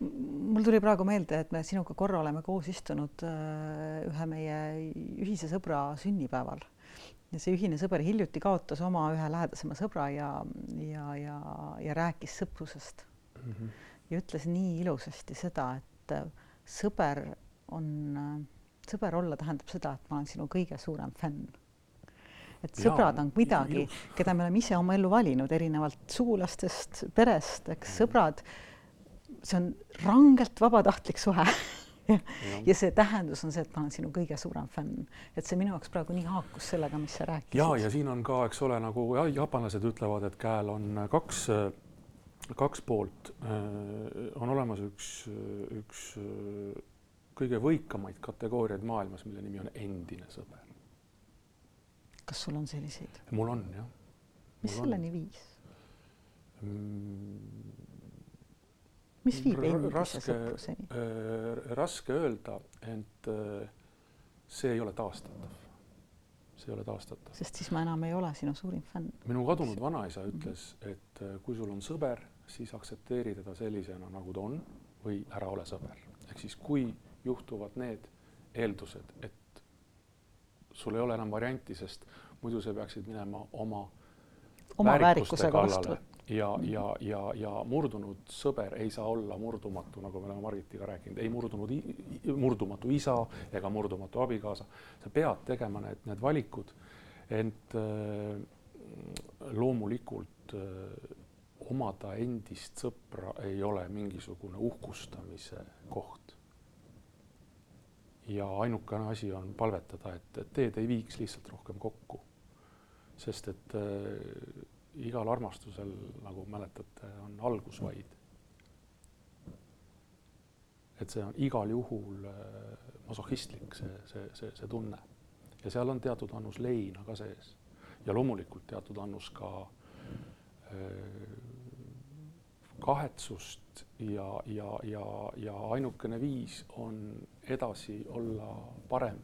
mul tuli praegu meelde, et me sinuga korra oleme koos istunud äh, ühe meie ühise sõbra sünnipäeval ja see ühine sõber hiljuti kaotas oma ühe lähedasema sõbra ja, ja, ja, ja rääkis sõprusest mm. -hmm ja ütles nii ilusasti seda, et äh, sõber on, äh, sõber olla tähendab seda, et ma olen sinu kõige suurem fänn. et sõbrad on midagi, keda me oleme ise oma ellu valinud, erinevalt sugulastest, perest, eks mm. sõbrad, see on rangelt vabatahtlik suhe (laughs) ja, ja see tähendus on see, et ma olen sinu kõige suurem fänn, et see minu jaoks praegu nii haakus sellega, mis sa rääkisid. ja, ja siin on ka, eks ole, nagu jaapanlased ütlevad, et käel on kaks kaks poolt, äh, on olemas üks, üks äh, kõige võikamaid kategooriaid maailmas, mille nimi on endine sõber. kas sul on selliseid? mul on jah. mis selleni viis mm,? mis viib endise sõpruseni? Äh, raske öelda, ent see ei ole taastatav see ei ole taastatav. sest siis ma enam ei ole sinu suurim fänn. minu kadunud vanaisa ütles, et kui sul on sõber, siis aktsepteeri teda sellisena, nagu ta on või ära ole sõber. ehk siis, kui juhtuvad need eeldused, et sul ei ole enam varianti, sest muidu sa peaksid minema oma oma väärikusega vastu. ja, ja, ja, ja murdunud sõber ei saa olla murdumatu, nagu me oleme Margitiga rääkinud, ei murdunud, murdumatu isa ega murdumatu abikaasa. sa pead tegema need, need valikud, ent äh, loomulikult äh, omada endist sõpra ei ole mingisugune uhkustamise koht. ja ainukene asi on palvetada, et, et teed ei viiks lihtsalt rohkem kokku. sest et äh, igal armastusel, nagu mäletate, on algus vaid. et see on igal juhul äh, masohhistlik, see, see, see, see tunne. ja seal on teatud annus leina ka sees ja loomulikult teatud annus ka äh, kahetsust ja, ja, ja, ja ainukene viis on edasi olla parem,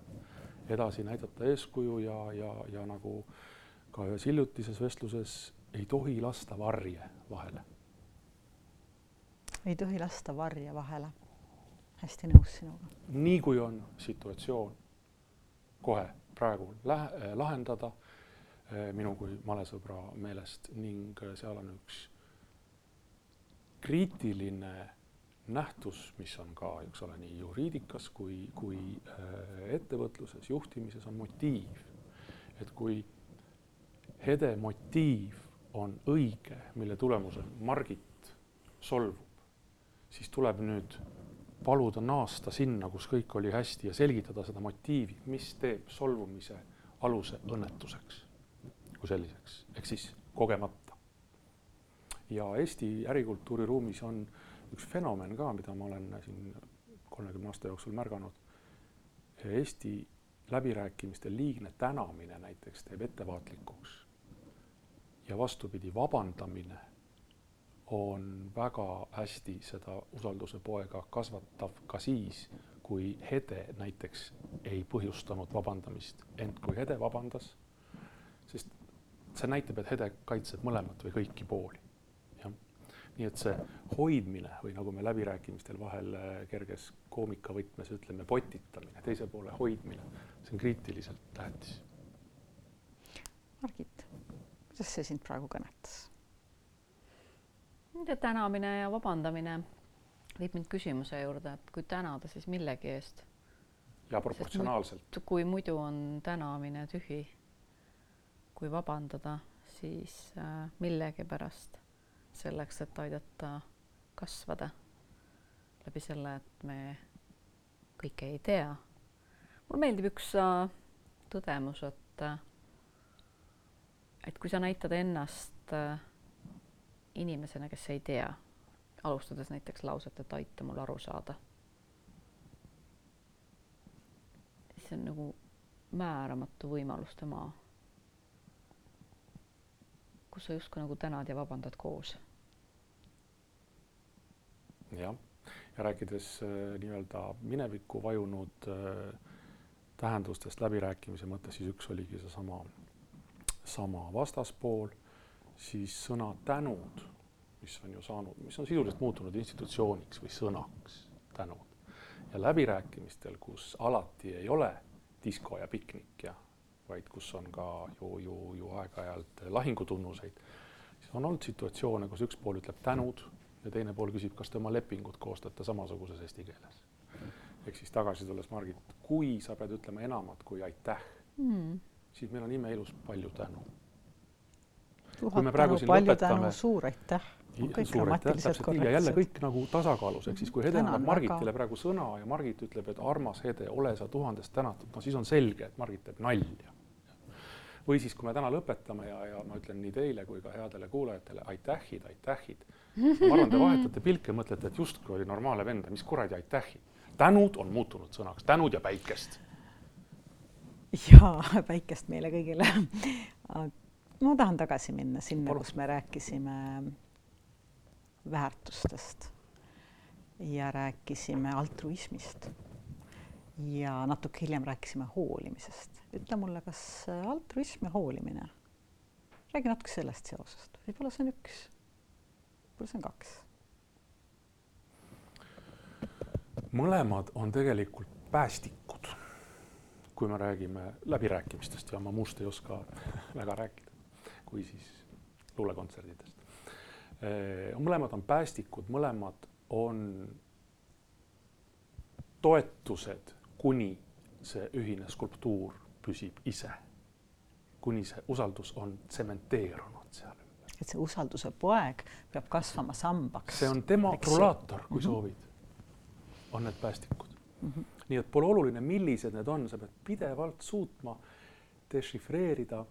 edasi näidata eeskuju ja, ja, ja nagu ka ühes hiljutises vestluses ei tohi lasta varje vahele. ei tohi lasta varje vahele. hästi nõus sinuga. nii kui on situatsioon kohe praegu lähe, lahendada eh, minu kui malesõbra meelest ning seal on üks kriitiline nähtus, mis on ka, eks ole, nii juriidikas kui, kui äh, ettevõtluses, juhtimises on motiiv. et kui hede motiiv on õige, mille tulemusel Margit solvub, siis tuleb nüüd paluda naasta sinna, kus kõik oli hästi ja selgitada seda motiivi, mis teeb solvumise aluse õnnetuseks kui selliseks, ehk siis kogemata ja Eesti ärikultuuri ruumis on üks fenomen ka, mida ma olen siin kolmekümne aasta jooksul märganud. Eesti läbirääkimistel liigne tänamine näiteks teeb ettevaatlikuks. ja vastupidi, vabandamine on väga hästi seda usalduse poega kasvatav ka siis, kui Hede näiteks ei põhjustanud vabandamist, ent kui Hede vabandas, sest see näitab, et Hede kaitseb mõlemat või kõiki pooli nii et see hoidmine või nagu me läbirääkimistel vahel äh, kerges koomikavõtmes ütleme, potitamine, teise poole hoidmine, see on kriitiliselt tähtis. Margit, kuidas see sind praegu kõnetas? tänamine ja vabandamine viib mind küsimuse juurde, et kui tänada, siis millegi eest. ja proportsionaalselt. kui muidu on tänamine tühi, kui vabandada, siis äh, millegipärast selleks, et aidata kasvada läbi selle, et me kõike ei tea. mulle meeldib üks äh, tõdemus, et äh, et kui sa näitad ennast äh, inimesena, kes ei tea, alustades näiteks lauset, et aita mul aru saada. see on nagu määramatu võimaluste maa, kus sa justkui nagu tänad ja vabandad koos. jah, ja rääkides äh, nii-öelda minevikku vajunud äh, tähendustest läbirääkimise mõttes, siis üks oligi seesama, sama vastaspool siis sõna tänud, mis on ju saanud, mis on sisuliselt muutunud institutsiooniks või sõnaks, tänud. ja läbirääkimistel, kus alati ei ole disko ja piknik ja vaid kus on ka ju, ju, ju aeg-ajalt lahingutunnuseid, siis on olnud situatsioone, kus üks pool ütleb tänud ja teine pool küsib, kas te oma lepingut koostate samasuguses eesti keeles. ehk siis tagasi tulles, Margit, kui sa pead ütlema enamat kui aitäh mm., siis meil on imeilus palju tänu kui me praegu siin lõpetame. suur aitäh. suur aitäh, täpselt nii ja jälle kõik nagu tasakaalus, ehk siis kui Hede annab Margitile praegu sõna ja Margit ütleb, et armas Hede, ole sa tuhandest tänatud, no siis on selge, et Margit teeb nalja. Või siis, kui me täna lõpetame ja, ja ma ütlen nii teile kui ka headele kuulajatele aitähid, aitähid. ma arvan, te vahetate pilke, mõtlete, et justkui oli normaalne vend, mis kuradi aitähid. tänud on muutunud sõnaks, tänud ja päikest. jaa, päikest meile kõigile ma tahan tagasi minna sinna, kus me rääkisime väärtustest ja rääkisime altruismist. Ja natuke hiljem rääkisime hoolimisest. ütle mulle, kas altruism ja hoolimine, räägi natuke sellest seosest, võib-olla see on üks, võib-olla see on kaks. mõlemad on tegelikult päästikud, kui me räägime läbirääkimistest ja ma muust ei oska (laughs) väga rääkida kui siis luulekontserdidest. mõlemad on päästikud, mõlemad on toetused, kuni see ühine skulptuur püsib ise, kuni see usaldus on tsementeerunud seal ümber. et see usalduse poeg peab kasvama sambaks. see on demakrulaator, kui mm -hmm. soovid, on need päästikud mm. -hmm. nii et pole oluline, millised need on, sa pead pidevalt suutma dešifreerida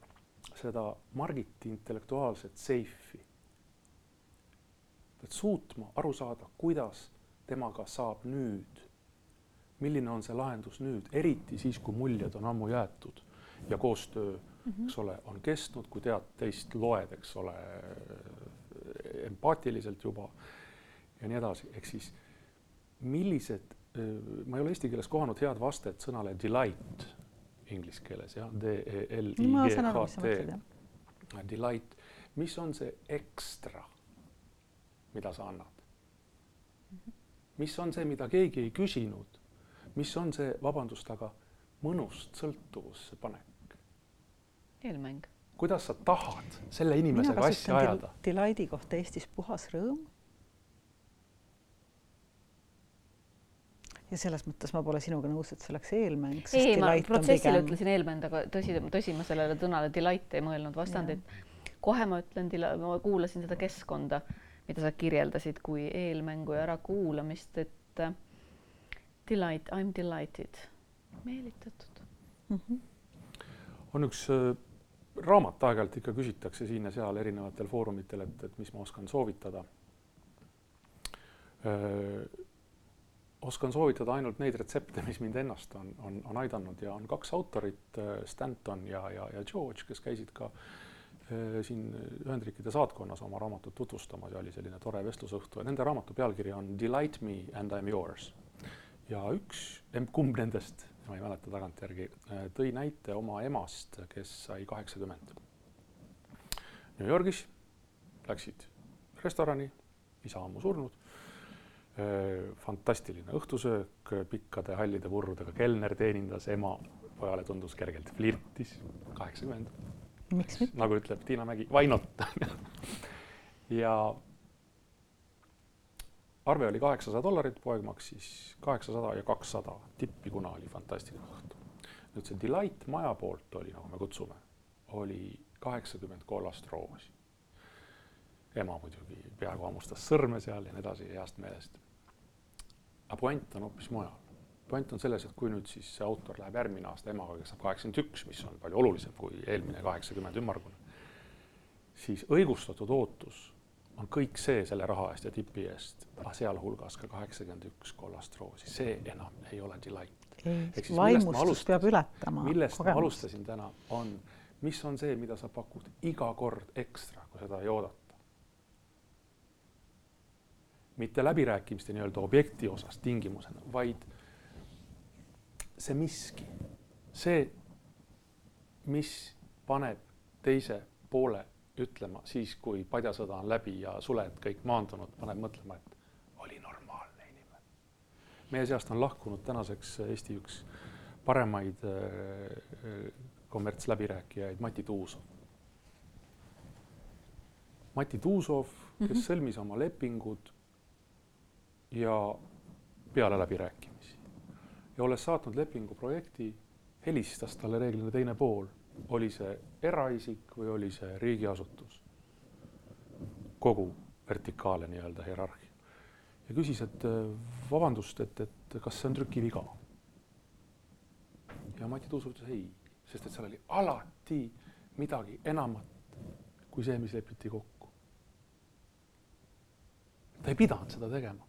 seda Margiti intellektuaalset seifi. pead suutma aru saada, kuidas temaga saab nüüd. Milline on see lahendus nüüd, eriti siis, kui muljed on ammu jäetud ja koostöö mm, -hmm. eks ole, on kestnud, kui tead teist loed, eks ole, empaatiliselt juba ja nii edasi, ehk siis millised, ma ei ole eesti keeles kohanud head vastet sõnale delight inglise keeles jah, D-E-L-I-G-H-T, delight, mis on see ekstra, mida sa annad? mis on see, mida keegi ei küsinud, mis on see, vabandust, aga mõnust sõltuvusse panek? eelmäng. kuidas sa tahad selle inimesega asja ajada? Delighti kohta Eestis puhas rõõm ja selles mõttes ma pole sinuga nõus, et see oleks eelmäng. ei, ma protsessile pigem... ütlesin eelmäng, aga tõsi, tõsi, ma sellele sõnale delight ei mõelnud vastandit. kohe ma ütlen, ma kuulasin seda keskkonda, mida sa kirjeldasid kui eelmängu ja ärakuulamist, et uh, delight, I m delighted, meelitatud mm. -hmm. on üks uh, raamat, aeg-ajalt ikka küsitakse siin ja seal erinevatel foorumitel, et, et mis ma oskan soovitada uh, oskan soovitada ainult neid retsepte, mis mind ennast on, on, on aidanud ja on kaks autorit, äh, Stanton ja, ja, ja George, kes käisid ka äh, siin Ühendriikide saatkonnas oma raamatut tutvustamas ja oli selline tore vestlusõhtu ja nende raamatu pealkiri on Delight me and I m yours. Ja üks, kumb nendest, ma ei mäleta tagantjärgi, äh, tõi näite oma emast, kes sai kaheksakümmend. New Yorgis läksid restorani, isa ammu surnud. fantastiline õhtusöök, pikkade hallide purrudega kelner teenindas, ema pojale tundus kergelt flirtis, kaheksakümmend. nagu ütleb Tiina Mägi, why not (laughs) ja arve oli kaheksasada dollarit, poeg maksis kaheksasada ja kakssada, tippi, kuna oli fantastiline õhtu. nüüd see Delight maja poolt oli, nagu me kutsume, oli kaheksakümmend kollast roosi. ema muidugi peaaegu hammustas sõrme seal ja nii edasi heast meelest. aga puänt on hoopis mujal. puänt on selles, et kui nüüd siis see autor läheb järgmine aasta emaga, kes saab kaheksakümmend üks, mis on palju olulisem kui eelmine kaheksakümmend ümmargune, siis õigustatud ootus on kõik see selle raha eest ja tipi eest, sealhulgas ka kaheksakümmend üks kollast roosi, see enam ei ole delight. vaimustus peab ületama. millest kogemust. ma alustasin täna, on, mis on see, mida sa pakud iga kord ekstra, kui seda ei oodata. mitte läbirääkimiste nii-öelda objekti osas tingimusena, vaid see miski, see, mis paneb teise poole ütlema siis, kui padjasõda on läbi ja suled kõik maandunud, paneb mõtlema, et oli normaalne inimene. meie seast on lahkunud tänaseks Eesti üks paremaid äh, kommertsläbirääkijaid, Mati Tuusov. Mati Tuusov, kes mm -hmm. sõlmis oma lepingud ja peale läbirääkimisi ja olles saatnud lepingu projekti, helistas talle reeglina teine pool oli see eraisik või oli see riigiasutus, kogu vertikaale nii-öelda hierarhia. ja küsis, et vabandust, et, et kas see on trükiviga. ja Mati Tuusuu ütles ei, sest et seal oli alati midagi enamat kui see, mis lepiti kokku. ta ei pidanud seda tegema,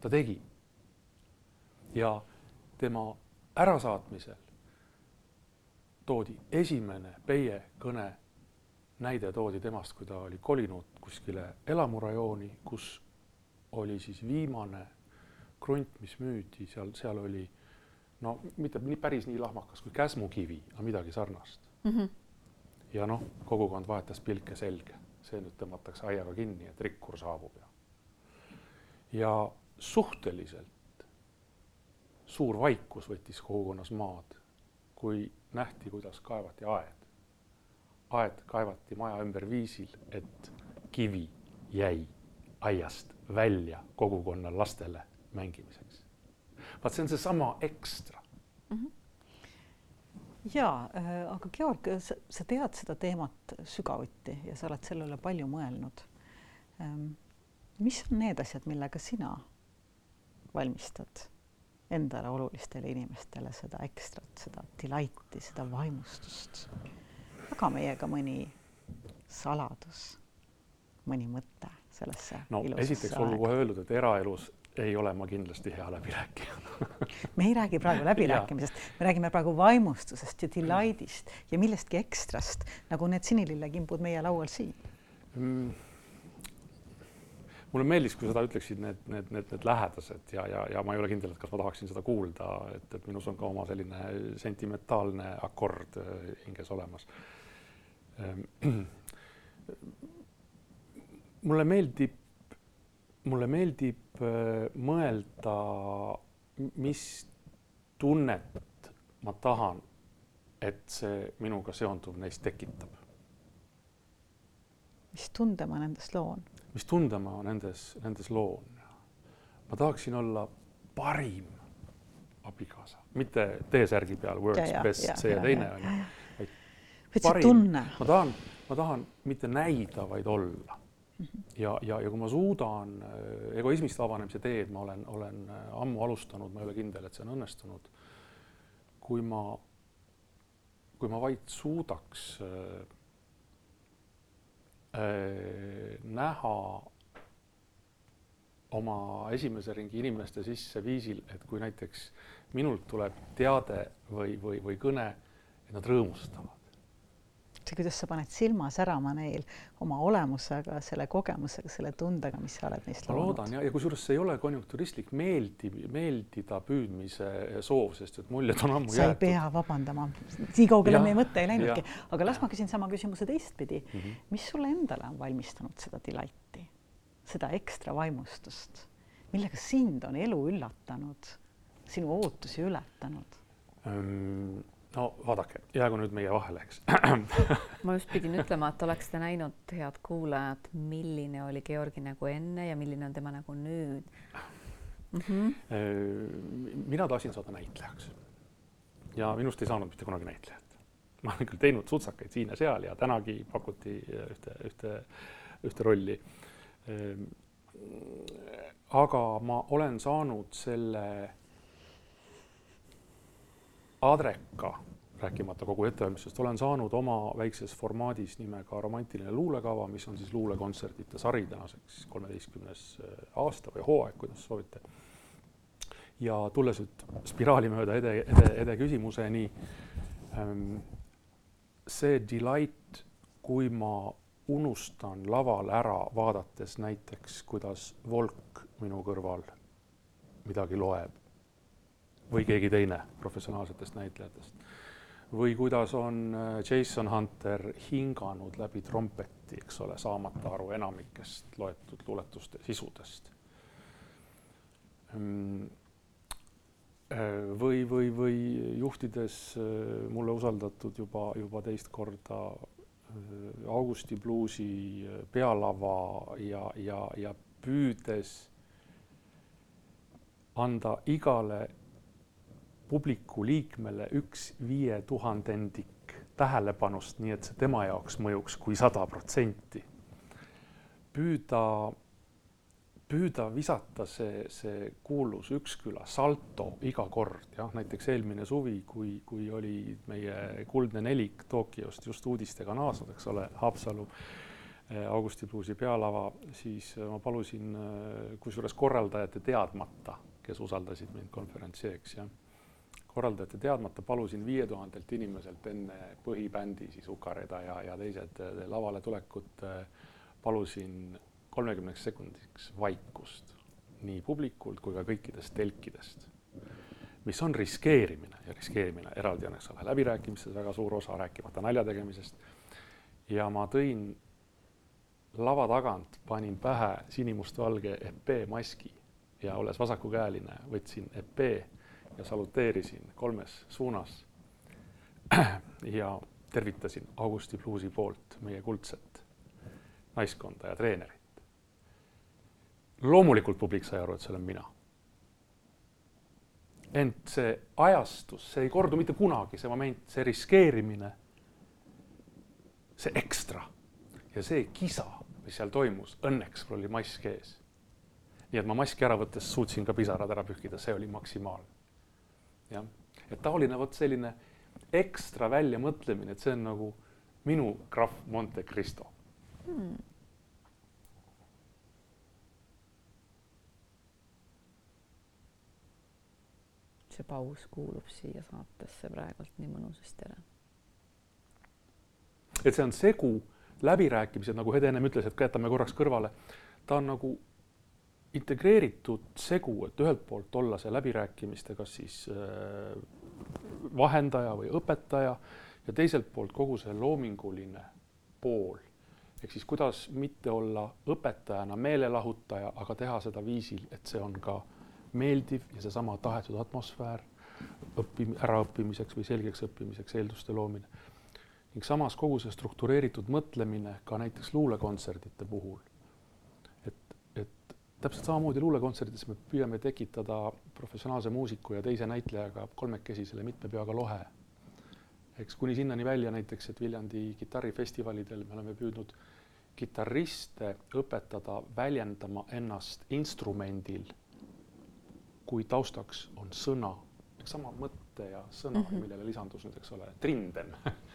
ta tegi. ja tema ärasaatmisel toodi esimene Peie kõne näide toodi temast, kui ta oli kolinud kuskile elamurajooni, kus oli siis viimane krunt, mis müüdi, seal, seal oli no mitte nii päris nii lahmakas kui käsmukivi, aga midagi sarnast mm. -hmm. ja noh, kogukond vahetas pilke selge, see nüüd tõmmatakse aiaga kinni, et rikkur saabub ja. ja suhteliselt suur vaikus võttis kogukonnas maad, kui nähti, kuidas kaevati aed. aed kaevati maja ümber viisil, et kivi jäi aiast välja kogukonna lastele mängimiseks. vaat see on seesama ekstra mm. -hmm ja äh,, aga Georg, sa, tead seda teemat sügavuti ja sa oled selle üle palju mõelnud ähm,. mis on need asjad, millega sina valmistad endale olulistele inimestele seda ekstrat, seda delight'i, seda vaimustust. jaga meiega mõni saladus, mõni mõte sellesse. no esiteks olgu kohe öeldud, et eraelus ei ole ma kindlasti hea läbirääkija (laughs) me ei räägi praegu läbirääkimisest, me räägime praegu vaimustusest ja delight'ist ja millestki ekstrast, nagu need sinilillekimbud meie laual siin mm mulle meeldis, kui seda ütleksid need, need, need, need lähedased ja, ja, ja ma ei ole kindel, et kas ma tahaksin seda kuulda, et, et minus on ka oma selline sentimentaalne akord äh, hinges olemas. Ähm, (clears throat) mulle meeldib, mulle meeldib äh, mõelda, mis tunnet ma tahan, et see minuga seonduv neis tekitab. mis tunde ma nendest loon? Mis tunde ma nendes, nendes loon. ma tahaksin olla parim abikaasa, mitte T-särgi peal words ja, best, see ja, ja teine on ju, vaid parim, ma tahan, ma tahan mitte näida, vaid olla mm. -hmm. ja, ja, ja kui ma suudan äh, egoismist vabanemise teed, ma olen, olen äh, ammu alustanud, ma ei ole kindel, et see on õnnestunud. kui ma, kui ma vaid suudaks Äh, näha oma esimese ringi inimeste sisse viisil, et kui näiteks minult tuleb teade või, või, või kõne, et nad rõõmustavad kuidas sa paned silma särama neil oma olemusega, selle kogemusega, selle tundega, mis sa oled neist loonud. ma loodan ja, ja kusjuures see ei ole konjunkturistlik meeldi, meeldida püüdmise soov, sest et muljed on ammu sa jäetud. sa ei pea vabandama, nii kaugele meie mõte ei läinudki, aga las ma küsin sama küsimuse teistpidi mm. -hmm. mis sulle endale on valmistanud seda delight'i? seda ekstra vaimustust, millega sind on elu üllatanud, sinu ootusi ületanud? Ehm, no vaadake, jäägu nüüd meie vahele, eks ma just pidin ütlema, et oleks te näinud, head kuulajad, milline oli Georgi nägu enne ja milline on tema nägu nüüd mm. -hmm. mina tahtsin saada näitlejaks ja minust ei saanud mitte kunagi näitlejat. ma olen küll teinud sutsakaid siin ja seal ja tänagi pakuti ühte, ühte, ühte rolli. Ehm, aga ma olen saanud selle Adreka, rääkimata kogu ettevalmistusest, olen saanud oma väikses formaadis nimega Romantiline luulekava, mis on siis luulekontserdite sari tänaseks kolmeteistkümnes äh, aasta või hooaeg, kuidas soovite. ja tulles nüüd spiraali mööda Ede, Ede, Ede küsimuseni. Ähm, see delight, kui ma unustan laval ära, vaadates näiteks, kuidas Volk minu kõrval midagi loeb või keegi teine professionaalsetest näitlejatest. või kuidas on äh, Jason Hunter hinganud läbi trompeti, eks ole, saamata aru enamikest loetud luuletuste sisudest. Mm, äh, või, või, või juhtides äh, mulle usaldatud juba, juba teist korda Augusti bluusi pealava ja, ja, ja püüdes anda igale publiku liikmele üks viietuhandendik tähelepanust, nii et see tema jaoks mõjuks kui sada protsenti. püüda, püüda visata see, see kuulus Üksküla salto iga kord, jah, näiteks eelmine suvi, kui, kui oli meie kuldne nelik Tokyost just uudistega naasnud, eks ole, Haapsalu eh, Augusti Bluusi pealava, siis ma palusin eh, kusjuures korraldajate teadmata, kes usaldasid mind konverentsieeks, jah korraldajate teadmata palusin viie tuhandelt inimeselt enne põhibändi, siis Ukareda ja, ja teised eh, lavale tulekut, eh, palusin kolmekümneks sekundiks vaikust nii publikult kui ka kõikidest telkidest. mis on riskeerimine ja riskeerimine eraldi on, eks ole, läbirääkimistes väga suur osa, rääkimata nalja tegemisest. ja ma tõin lava tagant, panin pähe sinimustvalge epee maski ja olles vasakukäeline, võtsin epee ja saluteerisin kolmes suunas. (clears throat) ja tervitasin Augusti Bluesi poolt meie kuldset naiskonda ja treenerit. loomulikult publik sai aru, et see olen mina. ent see ajastus, see ei kordu mitte kunagi, see moment, see riskeerimine, see ekstra ja see kisa, mis seal toimus, õnneks mul oli mask ees. nii et ma maski ära võttes suutsin ka pisarad ära pühkida, see oli maksimaalne jah, et taoline vot selline ekstra väljamõtlemine, et see on nagu minu krahv Monte Cristo. Hmm.. see paus kuulub siia saatesse praegult nii mõnusasti ära. et see on segu läbirääkimised, nagu Hede ennem ütles, et jätame korraks kõrvale, ta on nagu integreeritud segu, et ühelt poolt olla see läbirääkimiste, kas siis äh, vahendaja või õpetaja ja teiselt poolt kogu see loominguline pool. ehk siis kuidas mitte olla õpetajana meelelahutaja, aga teha seda viisil, et see on ka meeldiv ja seesama tahetud atmosfäär õppim-, äraõppimiseks või selgeks õppimiseks eelduste loomine. ning samas kogu see struktureeritud mõtlemine ka näiteks luulekontserdite puhul täpselt samamoodi luulekontserdides me püüame tekitada professionaalse muusiku ja teise näitlejaga kolmekesi selle mitme peaga lohe. eks kuni sinnani välja näiteks, et Viljandi kitarrifestivalidel me oleme püüdnud kitarriste õpetada väljendama ennast instrumendil, kui taustaks on sõna, sama mõtte ja sõna mm, -hmm. millele lisandus nüüd, eks ole, trinden (laughs)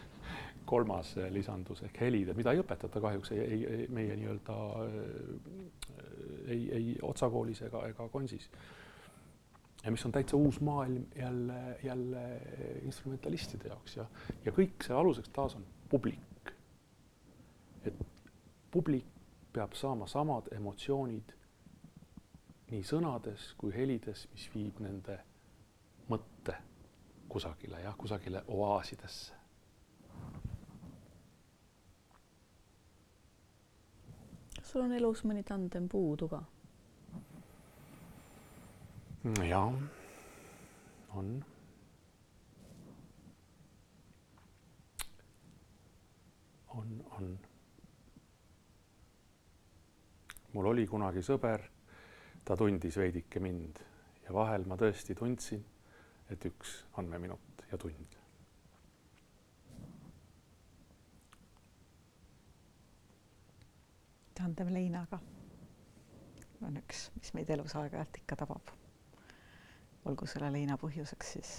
kolmas lisandus ehk helid, mida ei õpetata kahjuks ei, ei, ei meie nii-öelda ei, ei otsakoolis ega, ega konsis. ja mis on täitsa uus maailm jälle, jälle instrumentalistide jaoks ja, ja kõik see aluseks taas on publik. et publik peab saama samad emotsioonid nii sõnades kui helides, mis viib nende mõtte kusagile jah, kusagile oaasidesse kas sul on elus mõni tandem puudu ka? jaa, on. on, on. mul oli kunagi sõber, ta tundis veidike mind ja vahel ma tõesti tundsin, et üks andmeminut ja tund tandem leinaga on üks, mis meid elus aeg-ajalt ikka tabab. olgu selle leina põhjuseks siis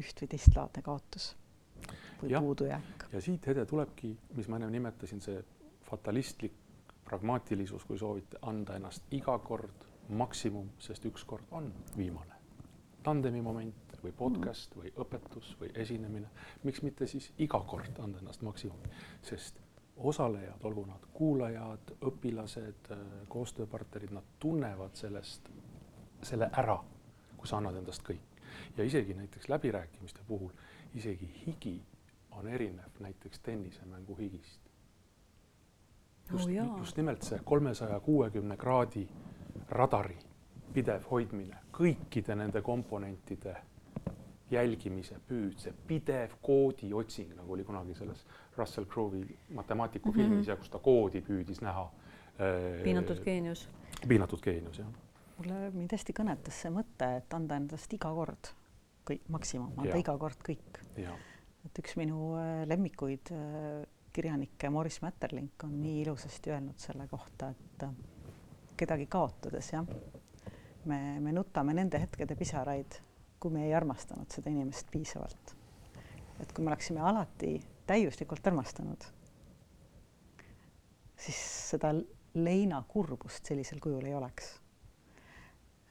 üht või teistlaadne kaotus või ja, puudujääk. ja siit, Hede, tulebki, mis ma enne nimetasin, see fatalistlik pragmaatilisus, kui soovite, anda ennast iga kord maksimum, sest ükskord on viimane. tandemi moment või podcast mm. või õpetus või esinemine, miks mitte siis iga kord anda ennast maksimumi, sest osalejad, olgu nad kuulajad, õpilased, koostööpartnerid, nad tunnevad sellest, selle ära, kui sa annad endast kõik. ja isegi näiteks läbirääkimiste puhul, isegi higi on erinev näiteks tennisemängu higist. just oh,, just nimelt see kolmesaja kuuekümne kraadi radari pidev hoidmine, kõikide nende komponentide jälgimise püüd, see pidev koodi otsing, nagu oli kunagi selles Russell Crowe'i matemaatiku mm -hmm. filmis ja kus ta koodi püüdis näha. Äh, piinatud geenius. piinatud geenius, jah. mulle mind hästi kõnetas see mõte, et anda endast iga kord kõik maksimum, anda iga kord kõik. et üks minu äh, lemmikuid äh, kirjanikke, Morris Mäterlink on nii ilusasti öelnud selle kohta, et kedagi kaotades, jah, me, me nutame nende hetkede pisaraid kui me ei armastanud seda inimest piisavalt. et kui me oleksime alati täiuslikult armastanud, siis seda leina kurbust sellisel kujul ei oleks.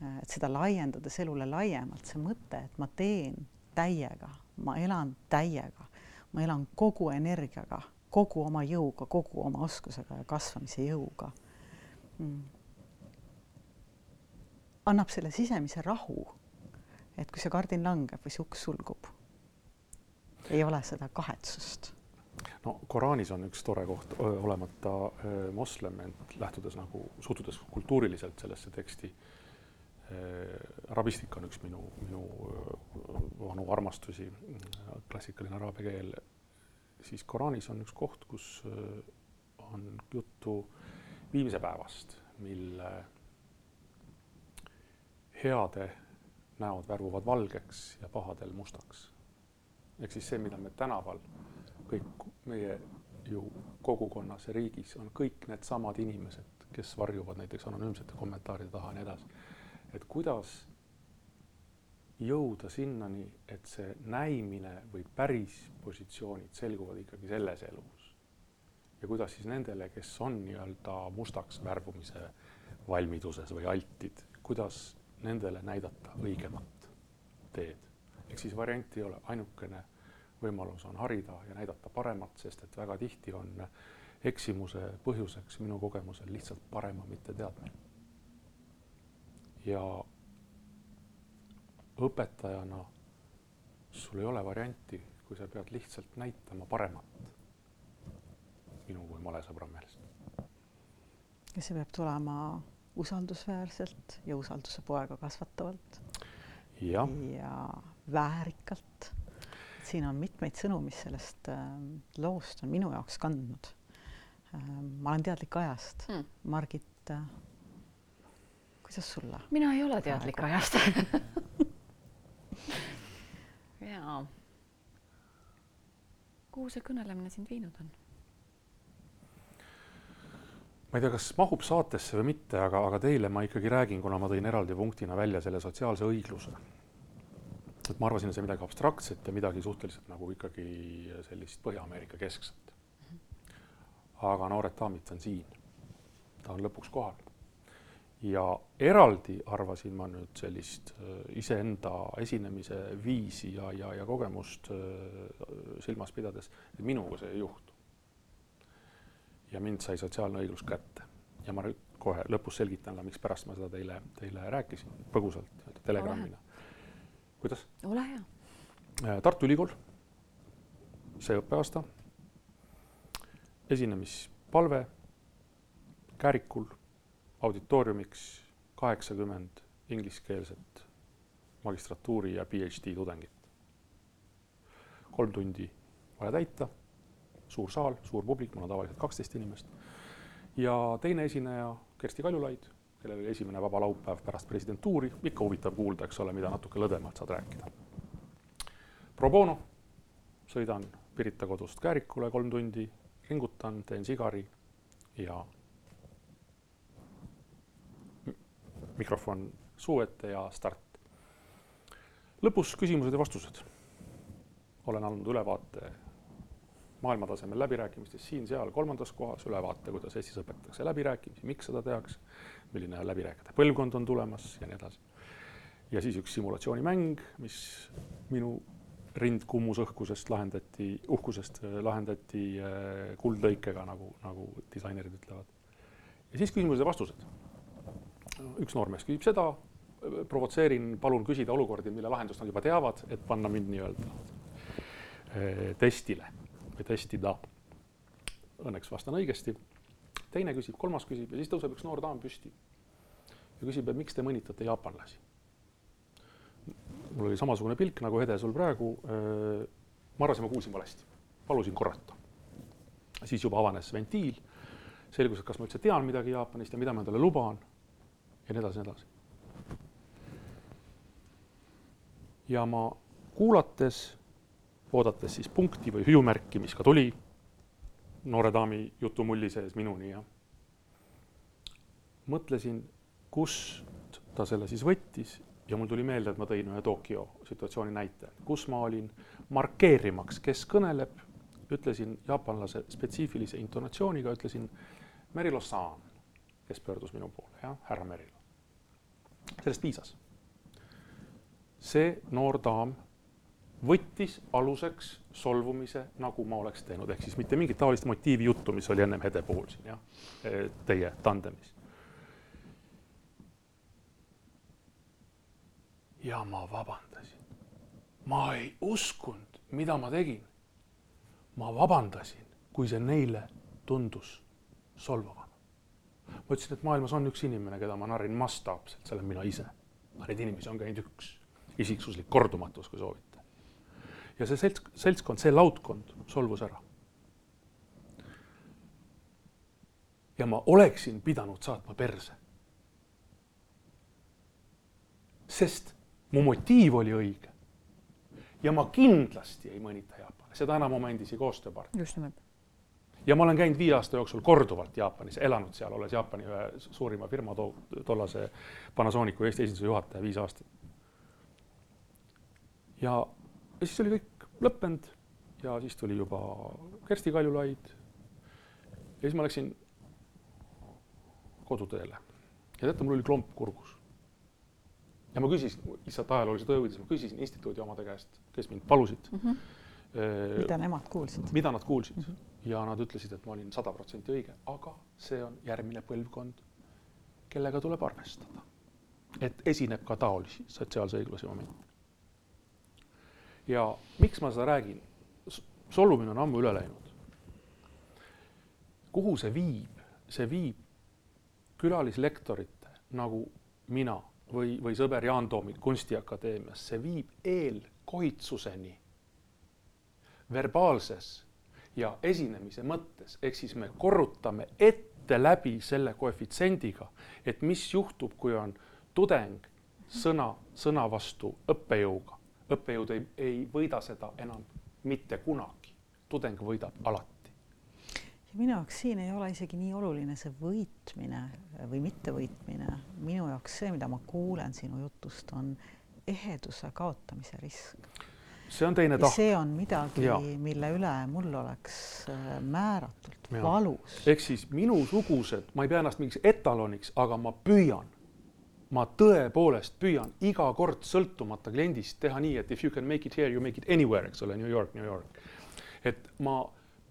et seda laiendades elule laiemalt, see mõte, et ma teen täiega, ma elan täiega, ma elan kogu energiaga, kogu oma jõuga, kogu oma oskusega ja kasvamise jõuga mm.. annab selle sisemise rahu et kui see kardin langeb või see uks sulgub, ei ole seda kahetsust. no Koraanis on üks tore koht, olemata moslem, ent lähtudes nagu, suhtudes kultuuriliselt sellesse teksti. arabistika on üks minu, minu vanu armastusi, klassikaline araabia keel. siis Koraanis on üks koht, kus on juttu viimse päevast, mille heade näod värvuvad valgeks ja pahadel mustaks. ehk siis see, mida me tänaval kõik meie ju kogukonnas ja riigis on kõik needsamad inimesed, kes varjuvad näiteks anonüümsete kommentaaride taha ja nii edasi. et kuidas jõuda sinnani, et see näimine või päris positsioonid selguvad ikkagi selles elus. ja kuidas siis nendele, kes on nii-öelda mustaks värvumise valmiduses või altid, kuidas nendele näidata õigemat teed. ehk siis varianti ei ole, ainukene võimalus on harida ja näidata paremat, sest et väga tihti on eksimuse põhjuseks minu kogemusel lihtsalt parema mitteteadmine. ja õpetajana sul ei ole varianti, kui sa pead lihtsalt näitama paremat minu kui male sõbra meelest. ja see peab tulema usaldusväärselt ja usalduse poega kasvatavalt. ja, ja väärikalt. siin on mitmeid sõnu, mis sellest äh, loost on minu jaoks kandnud äh,. ma olen teadlik ajast mm., Margit äh,. kuidas sulle? mina ei ole teadlik Praegu. ajast (laughs) jaa. kuhu see kõnelemine sind viinud on? Ma ei tea, kas mahub saatesse või mitte, aga, aga teile ma ikkagi räägin, kuna ma tõin eraldi punktina välja selle sotsiaalse õigluse. et ma arvasin, et see midagi abstraktset ja midagi suhteliselt nagu ikkagi sellist Põhja-Ameerika keskset. aga noored daamid on siin. ta on lõpuks kohal. ja eraldi arvasin ma nüüd sellist äh, iseenda esinemise viisi ja, ja, ja kogemust äh, silmas pidades, et minuga see ei juhtu ja mind sai sotsiaalne õiglus kätte. ja ma kohe lõpus selgitan ka, mikspärast ma seda teile, teile rääkisin põgusalt telegrammina. kuidas? ole hea. Äh, Tartu Ülikool, see õppeaasta, esinemispalve Käärikul auditooriumiks kaheksakümmend ingliskeelset magistratuuri ja PhD tudengit. kolm tundi vaja täita, suur saal, suur publik, mul on tavaliselt kaksteist inimest. ja teine esineja, Kersti Kaljulaid, kellel oli esimene vaba laupäev pärast presidentuuri, ikka huvitav kuulda, eks ole, mida natuke lõdvemalt saad rääkida. Pro bono, sõidan Pirita kodust Käärikule kolm tundi, ringutan, teen sigari ja mikrofon suu ette ja start. lõpus küsimused ja vastused. olen andnud ülevaate maailmatasemel läbirääkimistest siin-seal kolmandas kohas, ülevaate, kuidas Eestis õpetatakse läbirääkimisi, miks seda tehakse, milline läbirääkijate põlvkond on tulemas ja nii edasi. ja siis üks simulatsioonimäng, mis minu rind kummus õhkusest lahendati, uhkusest lahendati äh, kuldlõikega, nagu, nagu disainerid ütlevad. ja siis küsimused ja vastused. üks noormees küsib seda, provotseerin, palun küsida olukordi, mille lahendust nad juba teavad, et panna mind nii-öelda äh, testile või testida. Õnneks vastan õigesti. teine küsib, kolmas küsib ja siis tõuseb üks noor daam püsti ja küsib, et miks te mõnitate jaapanlasi mul oli samasugune pilk nagu Hede sul praegu. Äh, ma arvasin, ma kuulsin valesti, palusin korrata. siis juba avanes ventiil, selgus, et kas ma üldse tean midagi Jaapanist ja mida ma endale luban ja nii edasi, nii edasi. ja ma kuulates, oodates siis punkti või hüüumärki, mis ka tuli noore daami jutumulli sees minuni ja mõtlesin, kust ta selle siis võttis ja mul tuli meelde, et ma tõin ühe Tokyo situatsiooni näite, kus ma olin markeerimaks, kes kõneleb, ütlesin jaapanlase spetsiifilise intonatsiooniga, ütlesin Merilo-san, kes pöördus minu poole, jah, härra Merilo. sellest piisas. see noor daam võttis aluseks solvumise, nagu ma oleks teinud, ehk siis mitte mingit taolist motiivi juttu, mis oli ennem Hede puhul siin jah, teie tandemis ja ma vabandasin. ma ei uskunud, mida ma tegin. ma vabandasin, kui see neile tundus solvavana. ma ütlesin, et maailmas on üks inimene, keda ma narrin mastaapselt, see olen mina ise. aga neid inimesi on ka ainult üks, isiksuslik kordumatus, kui soovite. Ja see selts, seltskond, see laudkond solvus ära. ja ma oleksin pidanud saatma perse. sest mu motiiv oli õige. ja ma kindlasti ei mõnita Jaapani, seda enam oma endisi koostööpartnereid. just nimelt. ja ma olen käinud viie aasta jooksul korduvalt Jaapanis, elanud seal, olles Jaapani ühe suurima firma to tollase Panasonicu Eesti esinduse juhataja viis aastat. ja, ja siis oli kõik lõppenud ja siis tuli juba Kersti Kaljulaid. ja siis ma läksin koduteele ja teate, mul oli klomp kurgus ja ma küsisin, lihtsalt ajaloolise tõe huvides, ma küsisin instituudi omade käest, kes mind palusid mm. -hmm. mida nemad kuulsid? mida nad kuulsid mm -hmm. ja nad ütlesid, et ma olin sada protsenti õige, aga see on järgmine põlvkond, kellega tuleb arvestada. et esineb ka taolisi sotsiaalse õigluse momente. Ja miks ma seda räägin? solvumine on ammu üle läinud. kuhu see viib? see viib külalislektorite nagu mina või, või sõber Jaan Toomik Kunstiakadeemias, see viib eelkohitsuseni verbaalses ja esinemise mõttes, ehk siis me korrutame ette läbi selle koefitsiendiga, et mis juhtub, kui on tudeng sõna, sõna vastu õppejõuga. Õppejõud ei, ei võida seda enam mitte kunagi, tudeng võidab alati minu jaoks siin ei ole isegi nii oluline see võitmine või mittevõitmine. minu jaoks see, mida ma kuulen sinu jutust, on eheduse kaotamise risk. see on teine tahk. see on midagi, mille üle mul oleks äh, määratult ja. valus. ehk siis minusugused, ma ei pea ennast mingiks etaloniks, aga ma püüan, ma tõepoolest püüan iga kord sõltumata kliendist teha nii, et if you can make it here, you make it anywhere, eks ole, New York, New York. et ma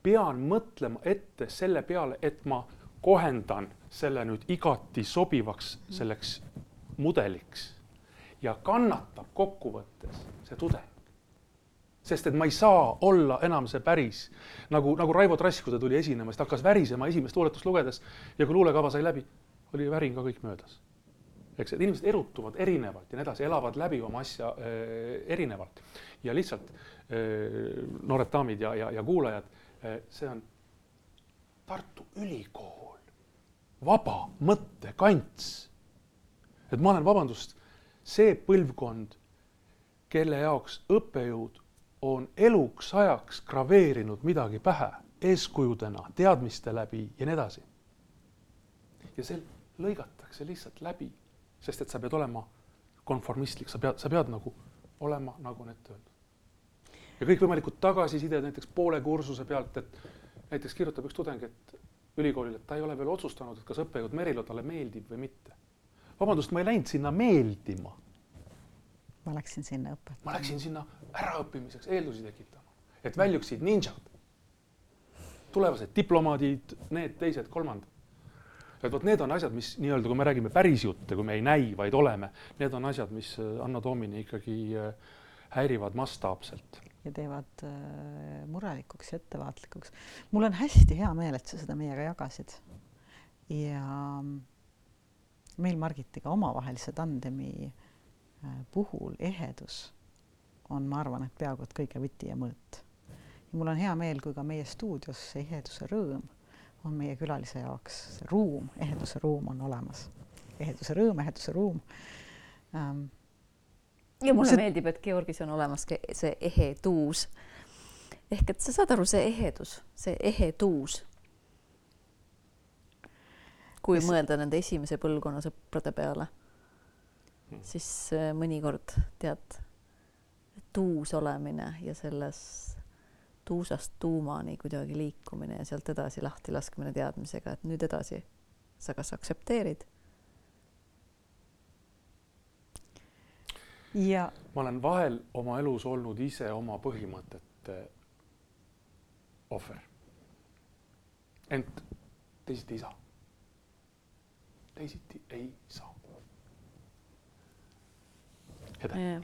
pean mõtlema ette selle peale, et ma kohendan selle nüüd igati sobivaks selleks mudeliks ja kannatab kokkuvõttes see tudeng. sest et ma ei saa olla enam see päris nagu, nagu Raivo Trask, kui ta tuli esinema, siis ta hakkas värisema esimest luuletust lugedes ja kui luulekava sai läbi, oli värin ka kõik möödas. Eks, et inimesed erutuvad erinevalt ja nii edasi, elavad läbi oma asja äh, erinevalt ja lihtsalt äh, noored daamid ja, ja, ja kuulajad äh,, see on Tartu Ülikool, vaba mõttekants. et ma olen, vabandust, see põlvkond, kelle jaoks õppejõud on eluks ajaks graveerinud midagi pähe eeskujudena, teadmiste läbi ja nii edasi. ja see lõigatakse lihtsalt läbi, sest et sa pead olema konformistlik, sa pead, sa pead nagu olema nagu ette öeldud. ja kõikvõimalikud tagasisided näiteks poole kursuse pealt, et näiteks kirjutab üks tudeng, et ülikoolil, et ta ei ole veel otsustanud, et kas õppejõud Merilo talle meeldib või mitte. vabandust, ma ei läinud sinna meeldima ma läksin sinna õpetama. ma läksin sinna äraõppimiseks eeldusi tekitama, et väljuksid ninjad, tulevased diplomaadid, need teised, kolmandad. Et vot need on asjad, mis nii-öelda, kui me räägime päris jutte, kui me ei näi, vaid oleme, need on asjad, mis äh, Anno Domini ikkagi äh, häirivad mastaapselt. ja teevad äh, murelikuks ja ettevaatlikuks. mul on hästi hea meel, et sa seda meiega jagasid. ja meil Margitiga omavahelise tandemi puhul ehedus on, ma arvan, et peaaegu et kõige võti ja mõõt. ja mul on hea meel, kui ka meie stuudios see eheduse rõõm on meie külalise jaoks, see ruum, eheduse ruum on olemas. eheduse rõõm, eheduse ruum ähm,. ja mulle see... meeldib, et Georgis on olemas see ehedus. ehk et sa saad aru, see ehedus, see ehedus kui ja mõelda nende esimese põlvkonna sõprade peale Hmm. siis äh, mõnikord tead, tuus olemine ja selles tuusast tuumani kuidagi liikumine ja sealt edasi lahti laskmine teadmisega, et nüüd edasi sa kas aktsepteerid. ja ma olen vahel oma elus olnud ise oma põhimõtete ohver. ent teisiti ei saa. teisiti ei saa Hede.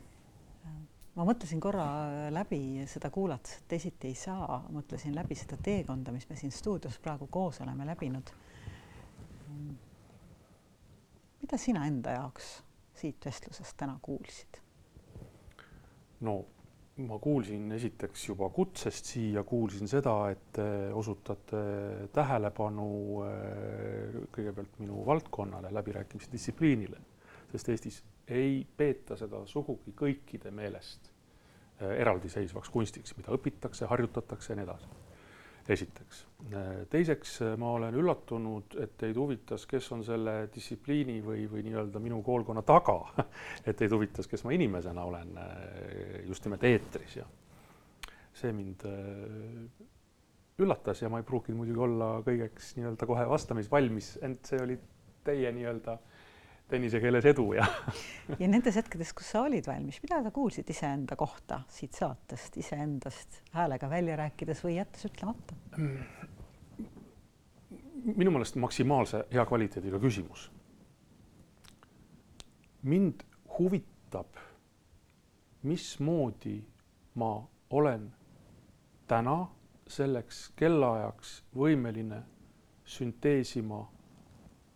Ma mõtlesin korra läbi seda kuulates, et teisiti ei saa, mõtlesin läbi seda teekonda, mis me siin stuudios praegu koos oleme läbinud. mida sina enda jaoks siit vestlusest täna kuulsid? no ma kuulsin esiteks juba kutsest siia, kuulsin seda, et te osutate tähelepanu eh, kõigepealt minu valdkonnale, läbirääkimise distsipliinile, sest Eestis ei peeta seda sugugi kõikide meelest äh, eraldiseisvaks kunstiks, mida õpitakse, harjutatakse ja nii edasi. esiteks. Äh, teiseks, äh, ma olen üllatunud, et teid huvitas, kes on selle distsipliini või, või nii-öelda minu koolkonna taga (laughs) et teid huvitas, kes ma inimesena olen just nimelt eetris ja see mind üllatas ja ma ei pruukinud muidugi olla kõigeks nii-öelda kohe vastamisvalmis, ent see oli teie nii-öelda äh, tennise keeles edu ja (laughs) ja nendes hetkedes, kus sa olid valmis, mida sa kuulsid iseenda kohta siit saatest, iseendast häälega välja rääkides või jättes ütlemata? minu meelest maksimaalse hea kvaliteediga küsimus. mind huvitab, mismoodi ma olen täna selleks kellaajaks võimeline sünteesima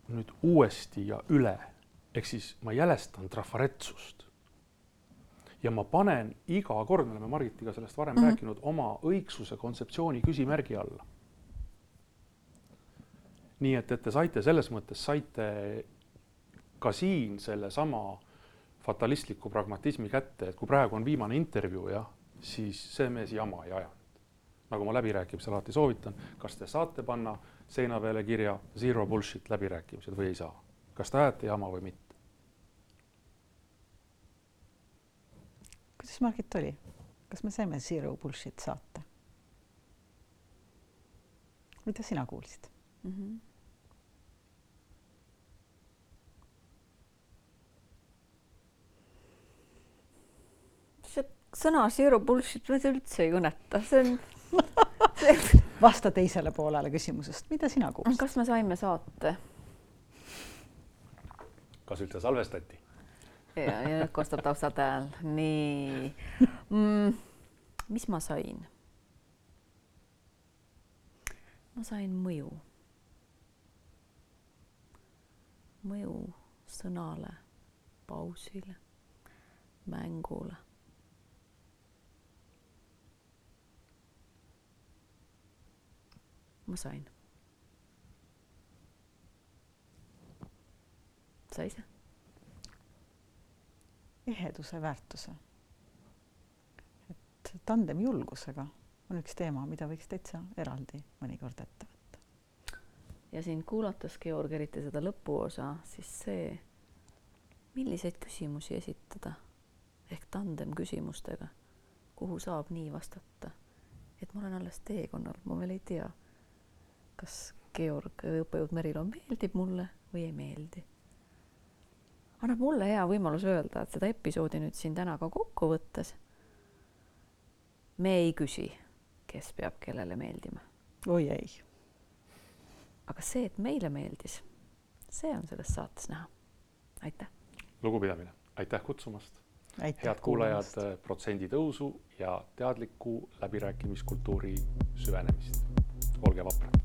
nüüd uuesti ja üle ehk siis ma jälestan trafaretsust. ja ma panen iga kord, me oleme Margitiga sellest varem mm -hmm. rääkinud, oma õigsuse kontseptsiooni küsimärgi alla. nii et, et te saite selles mõttes, saite ka siin sellesama fatalistliku pragmatismi kätte, et kui praegu on viimane intervjuu, jah, siis see mees jama ei ajanud. nagu ma läbirääkimisel alati soovitan, kas te saate panna seina peale kirja zero bullshit läbirääkimised või ei saa, kas te ajate jama või mitte. Kuidas Margit oli? kas me saime Zero Bullshit saate? mida sina kuulsid mm? -hmm. see sõna Zero Bullshit mind üldse ei kõneta, see on (laughs) vasta teisele poolele küsimusest, mida sina kuulsid? kas me saime saate? kas üldse salvestati? Ja, ja nüüd kostab taustal hääl, nii mm,. mis ma sain? ma sain mõju. mõju sõnale, pausile, mängule. ma sain. sa ise? Eheduse väärtuse. et tandemjulgusega on üks teema, mida võiks täitsa eraldi mõnikord ette võtta. ja sind kuulates, Georg, eriti seda lõpuosa, siis see, milliseid küsimusi esitada ehk tandem küsimustega, kuhu saab nii vastata, et ma olen alles teekonnal, ma veel ei tea, kas Georg, õppejõud Merilo meeldib mulle või ei meeldi annab mulle hea võimalus öelda, et seda episoodi nüüd siin täna ka kokku võttes me ei küsi, kes peab kellele meeldima. oi ei. aga see, et meile meeldis, see on selles saates näha. aitäh. lugupidamine, aitäh kutsumast. Aitäh head kuulajad, protsendi tõusu ja teadliku läbirääkimiskultuuri süvenemist. olge vaprad